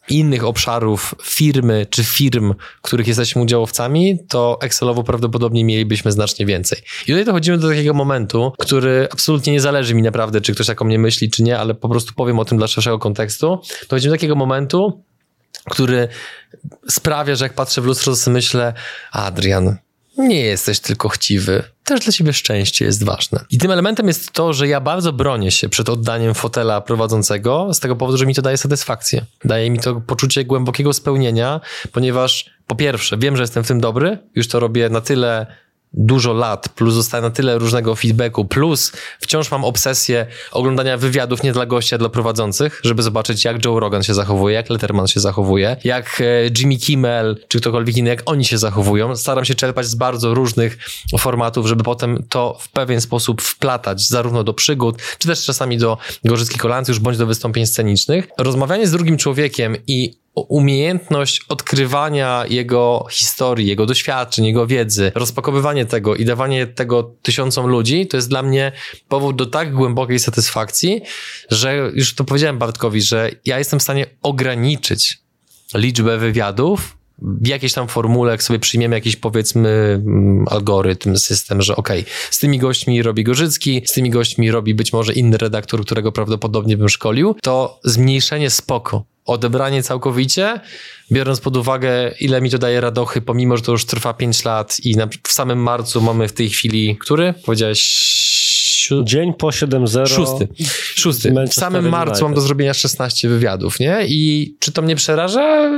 innych obszarów firmy czy firm, których jesteśmy udziałowcami, to Excelowo prawdopodobnie mielibyśmy znacznie więcej. I tutaj dochodzimy do takiego momentu, który absolutnie nie zależy mi naprawdę, czy ktoś tak o mnie myśli, czy nie, ale po prostu powiem o tym dla szerszego kontekstu. Dochodzimy do takiego momentu, który sprawia, że jak patrzę w lustro, to sobie myślę, Adrian, nie jesteś tylko chciwy. Też dla ciebie szczęście jest ważne. I tym elementem jest to, że ja bardzo bronię się przed oddaniem fotela prowadzącego z tego powodu, że mi to daje satysfakcję. Daje mi to poczucie głębokiego spełnienia, ponieważ po pierwsze, wiem, że jestem w tym dobry, już to robię na tyle dużo lat, plus zostaje na tyle różnego feedbacku, plus wciąż mam obsesję oglądania wywiadów nie dla gości, a dla prowadzących, żeby zobaczyć, jak Joe Rogan się zachowuje, jak Letterman się zachowuje, jak e, Jimmy Kimmel, czy ktokolwiek inny, jak oni się zachowują. Staram się czerpać z bardzo różnych formatów, żeby potem to w pewien sposób wplatać zarówno do przygód, czy też czasami do gorzyckich kolancjusz, bądź do wystąpień scenicznych. Rozmawianie z drugim człowiekiem i umiejętność odkrywania jego historii, jego doświadczeń, jego wiedzy, rozpakowywanie tego i dawanie tego tysiącom ludzi, to jest dla mnie powód do tak głębokiej satysfakcji, że już to powiedziałem Bartkowi, że ja jestem w stanie ograniczyć liczbę wywiadów w jakiejś tam formule, jak sobie przyjmiemy jakiś powiedzmy mm, algorytm, system, że okej, okay, z tymi gośćmi robi Gorzycki, z tymi gośćmi robi być może inny redaktor, którego prawdopodobnie bym szkolił, to zmniejszenie spoko odebranie całkowicie, biorąc pod uwagę, ile mi to daje radochy, pomimo, że to już trwa 5 lat i na, w samym marcu mamy w tej chwili, który? Powiedziałeś Dzień po 7-0. Szósty. Szósty. W samym marcu mam do zrobienia 16 wywiadów, nie? I czy to mnie przeraża?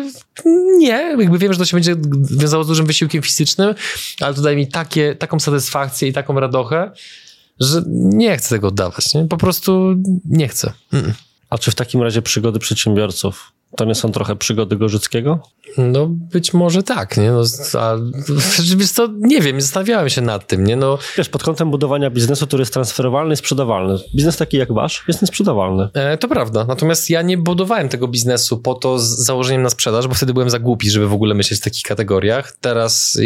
Nie. Jakby wiem, że to się będzie wiązało z dużym wysiłkiem fizycznym, ale to daje mi takie, taką satysfakcję i taką radochę, że nie chcę tego oddawać, nie? Po prostu nie chcę. Mm. A czy w takim razie przygody przedsiębiorców to nie są trochę przygody Gorzyckiego? No być może tak, nie? No, a, wiesz co, nie wiem, zastanawiałem się nad tym, nie? No. Wiesz, pod kątem budowania biznesu, który jest transferowalny i sprzedawalny. Biznes taki jak wasz jest niesprzedawalny. E, to prawda, natomiast ja nie budowałem tego biznesu po to z założeniem na sprzedaż, bo wtedy byłem za głupi, żeby w ogóle myśleć w takich kategoriach. Teraz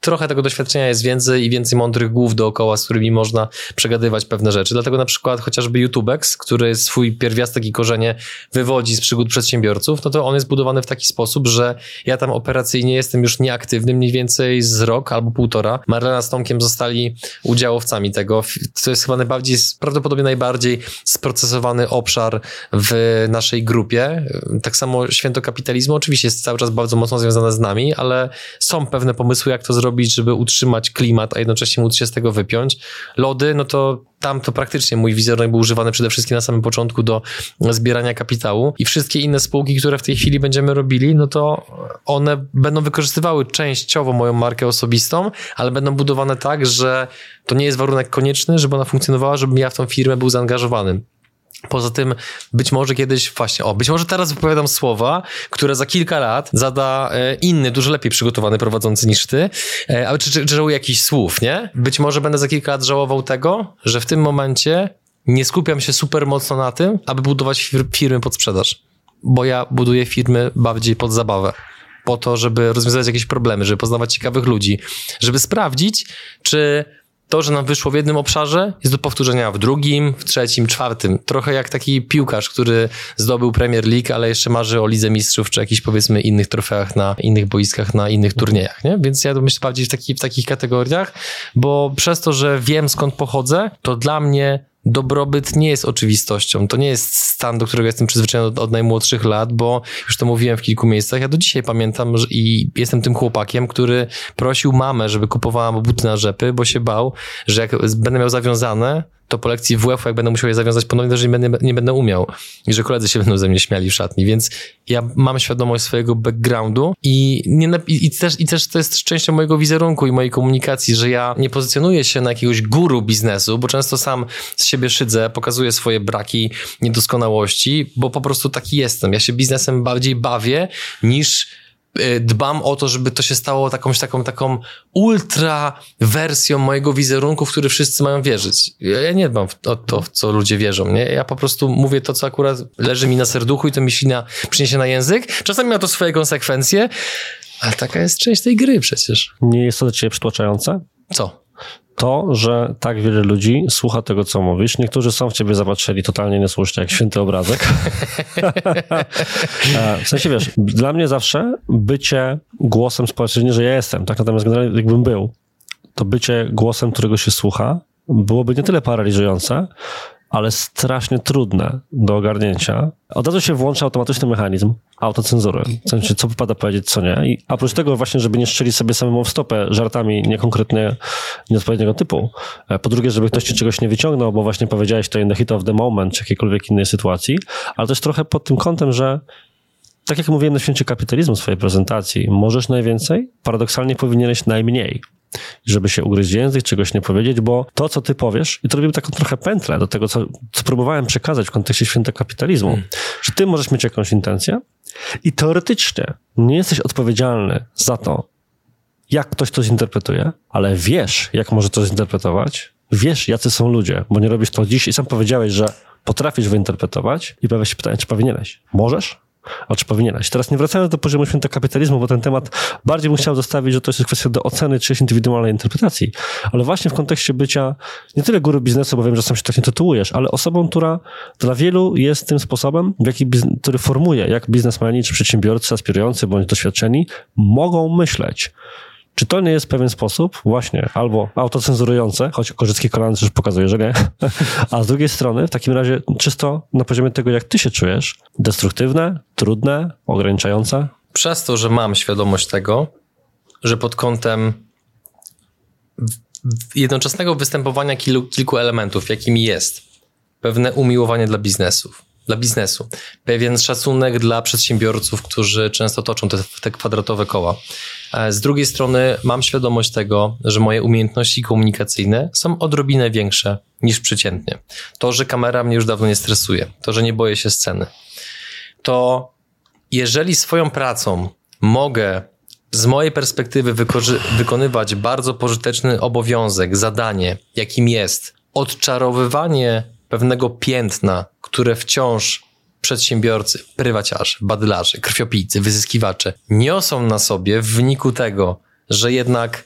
trochę tego doświadczenia jest więcej i więcej mądrych głów dookoła, z którymi można przegadywać pewne rzeczy. Dlatego na przykład chociażby YouTubex, który swój pierwiastek i korzenie wywodzi z przygód przedsiębiorców, no to on jest budowany w taki sposób, że ja tam operacyjnie jestem już nieaktywny, mniej więcej z rok albo półtora. Marlena z Tomkiem zostali udziałowcami tego. To jest chyba najbardziej, prawdopodobnie najbardziej sprocesowany obszar w naszej grupie. Tak samo święto kapitalizmu oczywiście jest cały czas bardzo mocno związane z nami, ale są pewne pomysły, jak to zrobić, żeby utrzymać klimat, a jednocześnie móc się z tego wypiąć. Lody, no to tam to praktycznie mój wizerunek był używany przede wszystkim na samym początku do zbierania kapitału i wszystkie inne spółki, które w tej chwili będziemy robili, no to one będą wykorzystywały częściowo moją markę osobistą, ale będą budowane tak, że to nie jest warunek konieczny, żeby ona funkcjonowała, żebym ja w tą firmę był zaangażowany. Poza tym, być może kiedyś, właśnie, o, być może teraz wypowiadam słowa, które za kilka lat zada e, inny, dużo lepiej przygotowany prowadzący niż ty, e, ale czy, czy, czy żałuję jakichś słów, nie? Być może będę za kilka lat żałował tego, że w tym momencie nie skupiam się super mocno na tym, aby budować firmy pod sprzedaż. Bo ja buduję firmy bardziej pod zabawę po to, żeby rozwiązywać jakieś problemy, żeby poznawać ciekawych ludzi, żeby sprawdzić, czy to, że nam wyszło w jednym obszarze, jest do powtórzenia w drugim, w trzecim, czwartym. Trochę jak taki piłkarz, który zdobył Premier League, ale jeszcze marzy o Lidze Mistrzów, czy jakichś powiedzmy innych trofeach na innych boiskach, na innych turniejach, nie? Więc ja myślę bardziej w, taki, w takich kategoriach, bo przez to, że wiem skąd pochodzę, to dla mnie dobrobyt nie jest oczywistością. To nie jest stan, do którego jestem przyzwyczajony od, od, najmłodszych lat, bo już to mówiłem w kilku miejscach. Ja do dzisiaj pamiętam że, i jestem tym chłopakiem, który prosił mamę, żeby kupowała mu buty na rzepy, bo się bał, że jak będę miał zawiązane, to po lekcji WF-u, jak będę musiał je zawiązać ponownie, też nie będę, nie będę umiał. I że koledzy się będą ze mnie śmiali w szatni. Więc ja mam świadomość swojego backgroundu i, nie, i, też, i też to jest częścią mojego wizerunku i mojej komunikacji, że ja nie pozycjonuję się na jakiegoś guru biznesu, bo często sam z siebie szydzę, pokazuję swoje braki, niedoskonałości, bo po prostu taki jestem. Ja się biznesem bardziej bawię niż dbam o to, żeby to się stało takąś taką, taką ultra wersją mojego wizerunku, w który wszyscy mają wierzyć. Ja nie dbam o to, w co ludzie wierzą, nie? Ja po prostu mówię to, co akurat leży mi na serduchu i to mi się na, przyniesie na język. Czasami ma to swoje konsekwencje, ale taka jest część tej gry przecież. Nie jest to dla ciebie przytłaczające? Co? To, że tak wiele ludzi słucha tego, co mówisz. Niektórzy są w ciebie zapatrzeni totalnie niesłusznie, jak święty obrazek. E, w sensie, wiesz, dla mnie zawsze bycie głosem społecznym, że ja jestem, tak natomiast generalnie jakbym był, to bycie głosem, którego się słucha, byłoby nie tyle paraliżujące, ale strasznie trudne do ogarnięcia. Od razu się włącza automatyczny mechanizm autocenzury. W sensie, co wypada powiedzieć, co nie. I oprócz tego właśnie, żeby nie strzelić sobie samemu w stopę żartami niekonkretnie nieodpowiedniego typu. E, po drugie, żeby ktoś ci czegoś nie wyciągnął, bo właśnie powiedziałeś to in the hit of the moment, czy jakiejkolwiek innej sytuacji, ale też trochę pod tym kątem, że tak jak mówiłem na święcie kapitalizmu w swojej prezentacji, możesz najwięcej, paradoksalnie powinieneś najmniej żeby się ugryźć język, czegoś nie powiedzieć, bo to, co ty powiesz, i to robimy taką trochę pętlę do tego, co, co próbowałem przekazać w kontekście świętego kapitalizmu, hmm. że ty możesz mieć jakąś intencję i teoretycznie nie jesteś odpowiedzialny za to, jak ktoś to zinterpretuje, ale wiesz, jak może to zinterpretować, wiesz, jacy są ludzie, bo nie robisz to dziś i sam powiedziałeś, że potrafisz wyinterpretować i pojawia się pytanie, czy powinieneś. Możesz? A czy powinieneś? Teraz nie wracając do poziomu świętego kapitalizmu, bo ten temat bardziej bym chciał zostawić, że to jest kwestia do oceny czyjejś indywidualnej interpretacji, ale właśnie w kontekście bycia nie tyle góry biznesu, bo wiem, że sam się tak nie tytułujesz, ale osobą, która dla wielu jest tym sposobem, w jaki, który formuje, jak biznesmeni czy przedsiębiorcy aspirujący bądź doświadczeni mogą myśleć. Czy to nie jest pewien sposób, właśnie, albo autocenzurujące, choć Korzycki Kolan już pokazuje, że nie, a z drugiej strony, w takim razie, czysto na poziomie tego, jak ty się czujesz, destruktywne, trudne, ograniczające? Przez to, że mam świadomość tego, że pod kątem jednoczesnego występowania kilku, kilku elementów, jakimi jest pewne umiłowanie dla biznesów, dla biznesu, pewien szacunek dla przedsiębiorców, którzy często toczą te, te kwadratowe koła. E, z drugiej strony mam świadomość tego, że moje umiejętności komunikacyjne są odrobinę większe niż przeciętnie. To, że kamera mnie już dawno nie stresuje, to, że nie boję się sceny, to jeżeli swoją pracą mogę z mojej perspektywy wykonywać bardzo pożyteczny obowiązek, zadanie, jakim jest odczarowywanie pewnego piętna, które wciąż przedsiębiorcy, prywaciarze, badylarze, krwiopijcy, wyzyskiwacze niosą na sobie w wyniku tego, że jednak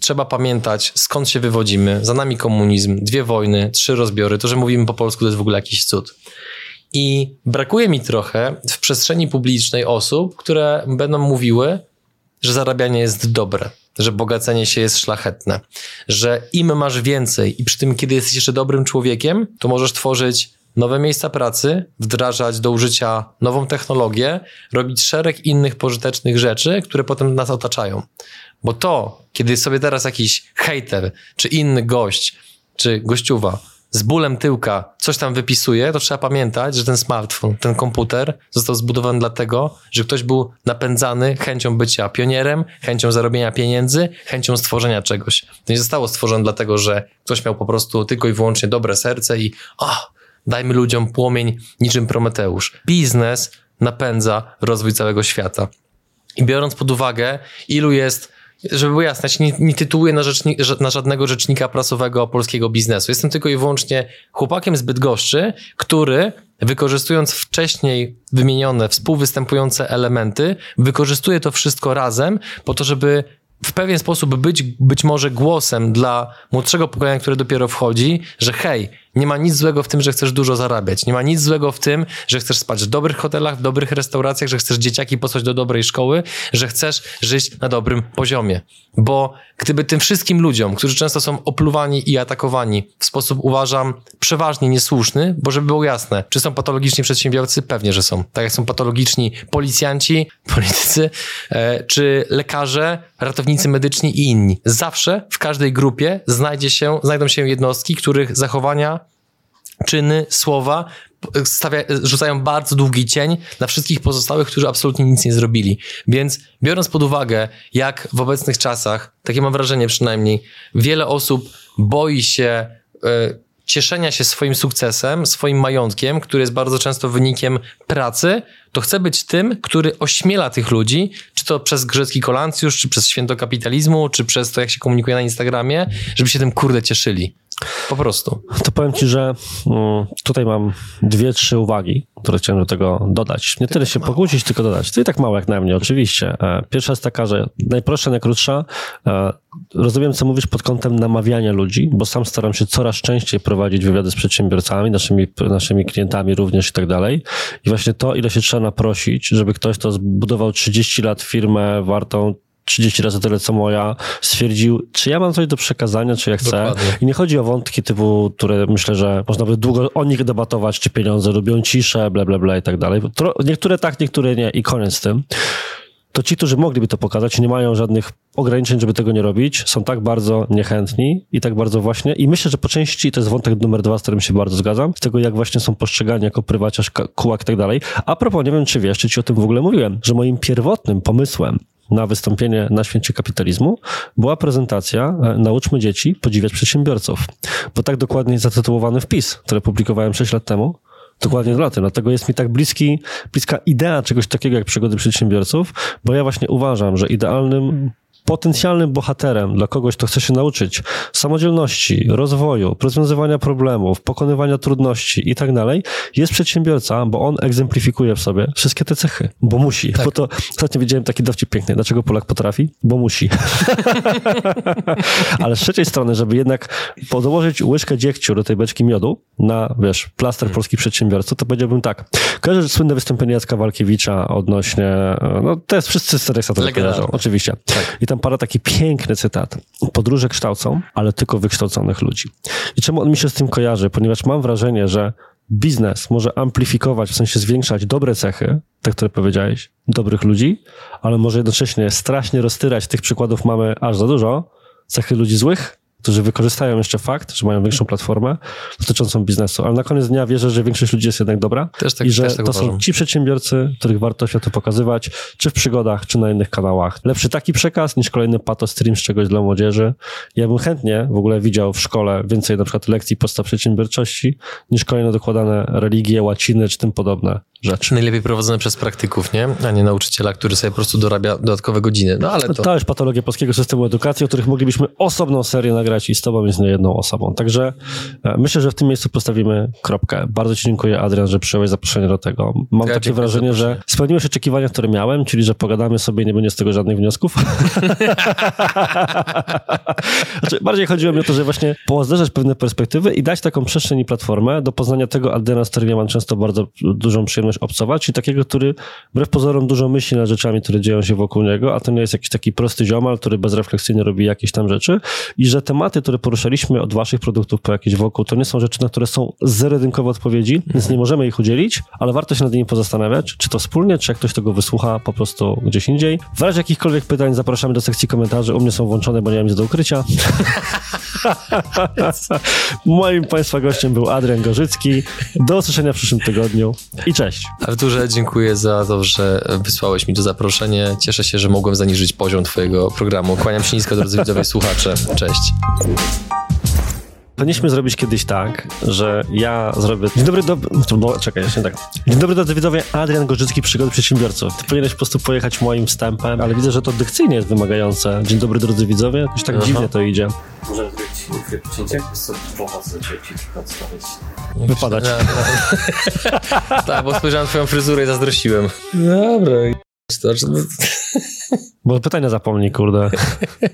trzeba pamiętać, skąd się wywodzimy. Za nami komunizm, dwie wojny, trzy rozbiory. To, że mówimy po polsku, to jest w ogóle jakiś cud. I brakuje mi trochę w przestrzeni publicznej osób, które będą mówiły, że zarabianie jest dobre, że bogacenie się jest szlachetne, że im masz więcej i przy tym, kiedy jesteś jeszcze dobrym człowiekiem, to możesz tworzyć nowe miejsca pracy, wdrażać do użycia nową technologię, robić szereg innych pożytecznych rzeczy, które potem nas otaczają. Bo to, kiedy sobie teraz jakiś hater, czy inny gość, czy gościuwa z bólem tyłka coś tam wypisuje, to trzeba pamiętać, że ten smartfon, ten komputer został zbudowany dlatego, że ktoś był napędzany chęcią bycia pionierem, chęcią zarobienia pieniędzy, chęcią stworzenia czegoś. To nie zostało stworzone dlatego, że ktoś miał po prostu tylko i wyłącznie dobre serce i o, dajmy ludziom płomień niczym Prometeusz. Biznes napędza rozwój całego świata. I biorąc pod uwagę, ilu jest żeby było jasne, nie, nie tytułuję na, rzecznik, na, żadnego rzecznika prasowego polskiego biznesu. Jestem tylko i wyłącznie chłopakiem z Bydgoszczy, który wykorzystując wcześniej wymienione, współwystępujące elementy, wykorzystuje to wszystko razem po to, żeby w pewien sposób być być może głosem dla młodszego pokolenia, które dopiero wchodzi, że hej, nie ma nic złego w tym, że chcesz dużo zarabiać. Nie ma nic złego w tym, że chcesz spać w dobrych hotelach, w dobrych restauracjach, że chcesz dzieciaki posłać do dobrej szkoły, że chcesz żyć na dobrym poziomie. Bo gdyby tym wszystkim ludziom, którzy często są opluwani i atakowani w sposób, uważam, przeważnie niesłuszny, bo żeby było jasne, czy są patologiczni przedsiębiorcy? Pewnie, że są. Tak jak są patologiczni policjanci, politycy, e, czy lekarze, ratownicy medyczni i inni. Zawsze w każdej grupie znajdzie się, znajdą się jednostki, których zachowania czyny, słowa stawia, rzucają bardzo długi cień na wszystkich pozostałych, którzy absolutnie nic nie zrobili. Więc biorąc pod uwagę, jak w obecnych czasach, takie mam wrażenie przynajmniej, wiele osób boi się y, cieszenia się swoim sukcesem, swoim majątkiem, który jest bardzo często wynikiem pracy, to chcę być tym, który ośmiela tych ludzi, czy to przez grzecki kolancjusz, czy przez święto kapitalizmu, czy przez to, jak się komunikuje na Instagramie, żeby się tym kurde cieszyli. Po prostu. To powiem ci, że mm, tutaj mam dwie, trzy uwagi, które chciałem do tego dodać. Nie tyle się pokłócić, tylko dodać. To i tak mało jak na mnie, oczywiście. E, pierwsza jest taka, że najprostsza, najkrótsza. E, rozumiem, co mówisz pod kątem namawiania ludzi, bo sam staram się coraz częściej prowadzić wywiady z przedsiębiorcami, naszymi, naszymi klientami również i tak dalej. I właśnie to, ile się trzeba naprosić, żeby ktoś, kto zbudował 30 lat firmę wartą 30 razy tyle co moja, stwierdził, czy ja mam coś do przekazania, czy ja chcę. Dokładnie. I nie chodzi o wątki typu, które myślę, że można by długo o nich debatować, czy pieniądze lubią ciszę, bla, bla, bla i tak dalej. Niektóre tak, niektóre nie i koniec z tym to ci, którzy mogliby to pokazać, nie mają żadnych ograniczeń, żeby tego nie robić, są tak bardzo niechętni i tak bardzo właśnie. I myślę, że po części to jest wątek numer dwa, z którym się bardzo zgadzam, z tego, jak właśnie są postrzegani jako prywaciarz, kułak i tak dalej. A propos, nie wiem, czy wiesz, czy ci o tym w ogóle mówiłem, że moim pierwotnym pomysłem na wystąpienie na święcie kapitalizmu była prezentacja e, Nauczmy dzieci podziwiać przedsiębiorców. Bo tak dokładnie zatytułowany wpis, który publikowałem 6 lat temu. Dokładnie tym. Dlatego jest mi tak bliski, bliska idea czegoś takiego jak przygody przedsiębiorców, bo ja właśnie uważam, że idealnym potencjalnym bohaterem dla kogoś, kto chce się nauczyć samodzielności, rozwoju, rozwiązywania problemów, pokonywania trudności i tak dalej, jest przedsiębiorca, bo on egzemplifikuje w sobie wszystkie te cechy, bo musi. Tak. Bo to ostatnio widziałem taki dowcip piękny. Dlaczego Polak potrafi? Bo musi. Ale z trzeciej strony, żeby jednak podłożyć łyżkę dziegciu do tej beczki miodu na, wiesz, plaster hmm. polskich przedsiębiorców, to powiedziałbym tak. Kojarzę słynne wystąpienie Jacka Walkiewicza odnośnie, no to jest wszyscy z Tereksa to kojarzą, oczywiście. Tak. I tam pada taki piękny cytat. Podróże kształcą, ale tylko wykształconych ludzi. I czemu on mi się z tym kojarzy? Ponieważ mam wrażenie, że biznes może amplifikować, w sensie zwiększać dobre cechy, te, które powiedziałeś, dobrych ludzi, ale może jednocześnie strasznie roztyrać, tych przykładów mamy aż za dużo, cechy ludzi złych, którzy wykorzystają jeszcze fakt, że mają większą platformę dotyczącą biznesu. Ale na koniec dnia wierzę, że większość ludzi jest jednak dobra tak, i że tak to uważam. są ci przedsiębiorcy, których warto światu pokazywać, czy w przygodach, czy na innych kanałach. Lepszy taki przekaz niż kolejny pato stream z czegoś dla młodzieży. Ja bym chętnie w ogóle widział w szkole więcej na przykład lekcji podstaw przedsiębiorczości niż kolejne dokładane religie, łaciny, czy tym podobne rzeczy. Najlepiej prowadzone przez praktyków, nie? A nie nauczyciela, który sobie po prostu dorabia dodatkowe godziny. No ale to... To jest patologia polskiego systemu edukacji, o których moglibyśmy osobną serię nagrać i z tobą jest nie jedną osobą. Także e, myślę, że w tym miejscu postawimy kropkę. Bardzo ci dziękuję, Adrian, że przyjąłeś zaproszenie do tego. Mam ja takie wrażenie, że spełniłeś oczekiwania, które miałem, czyli że pogadamy sobie i nie będzie z tego żadnych wniosków. znaczy, bardziej chodziło mi o to, że właśnie pozderzać pewne perspektywy i dać taką przestrzeń i platformę do poznania tego Adriana, z którym ja mam często bardzo dużą przyjemność przyjemność obcować, czyli takiego, który wbrew pozorom dużo myśli nad rzeczami, które dzieją się wokół niego, a to nie jest jakiś taki prosty ziomal, który bezrefleksyjnie robi jakieś tam rzeczy i że tematy, które poruszaliśmy od waszych produktów po jakieś wokół, to nie są rzeczy, na które są zero odpowiedzi, więc nie możemy ich udzielić, ale warto się nad nimi pozastanawiać, czy to wspólnie, czy jak ktoś tego wysłucha po prostu gdzieś indziej. W razie jakichkolwiek pytań zapraszamy do sekcji komentarzy, u mnie są włączone, bo nie mam nic do ukrycia. Moim Państwa gościem był Adrian Gorzycki. Do usłyszenia w przyszłym tygodniu i cześć. Arturze, dziękuję za to, że wysłałeś mi to zaproszenie. Cieszę się, że mogłem zaniżyć poziom Twojego programu. Kłaniam się nisko, drodzy widzowie, słuchacze. Cześć. Powinniśmy zrobić kiedyś tak, że ja zrobię... Dzień dobry, do... No, czekaj, jeszcze tak. Dzień dobry, drodzy widzowie, Adrian Gorzycki, Przygody Przedsiębiorców. Ty powinieneś po prostu pojechać moim wstępem, ale widzę, że to dykcyjnie jest wymagające. Dzień dobry, drodzy widzowie. Jakoś tak Aha. dziwnie to idzie. Możemy zrobić wycięcie? Wypadać. tak, bo spojrzałem na twoją fryzurę i zazdrościłem. Dobra. Bo pytania zapomnij, kurde.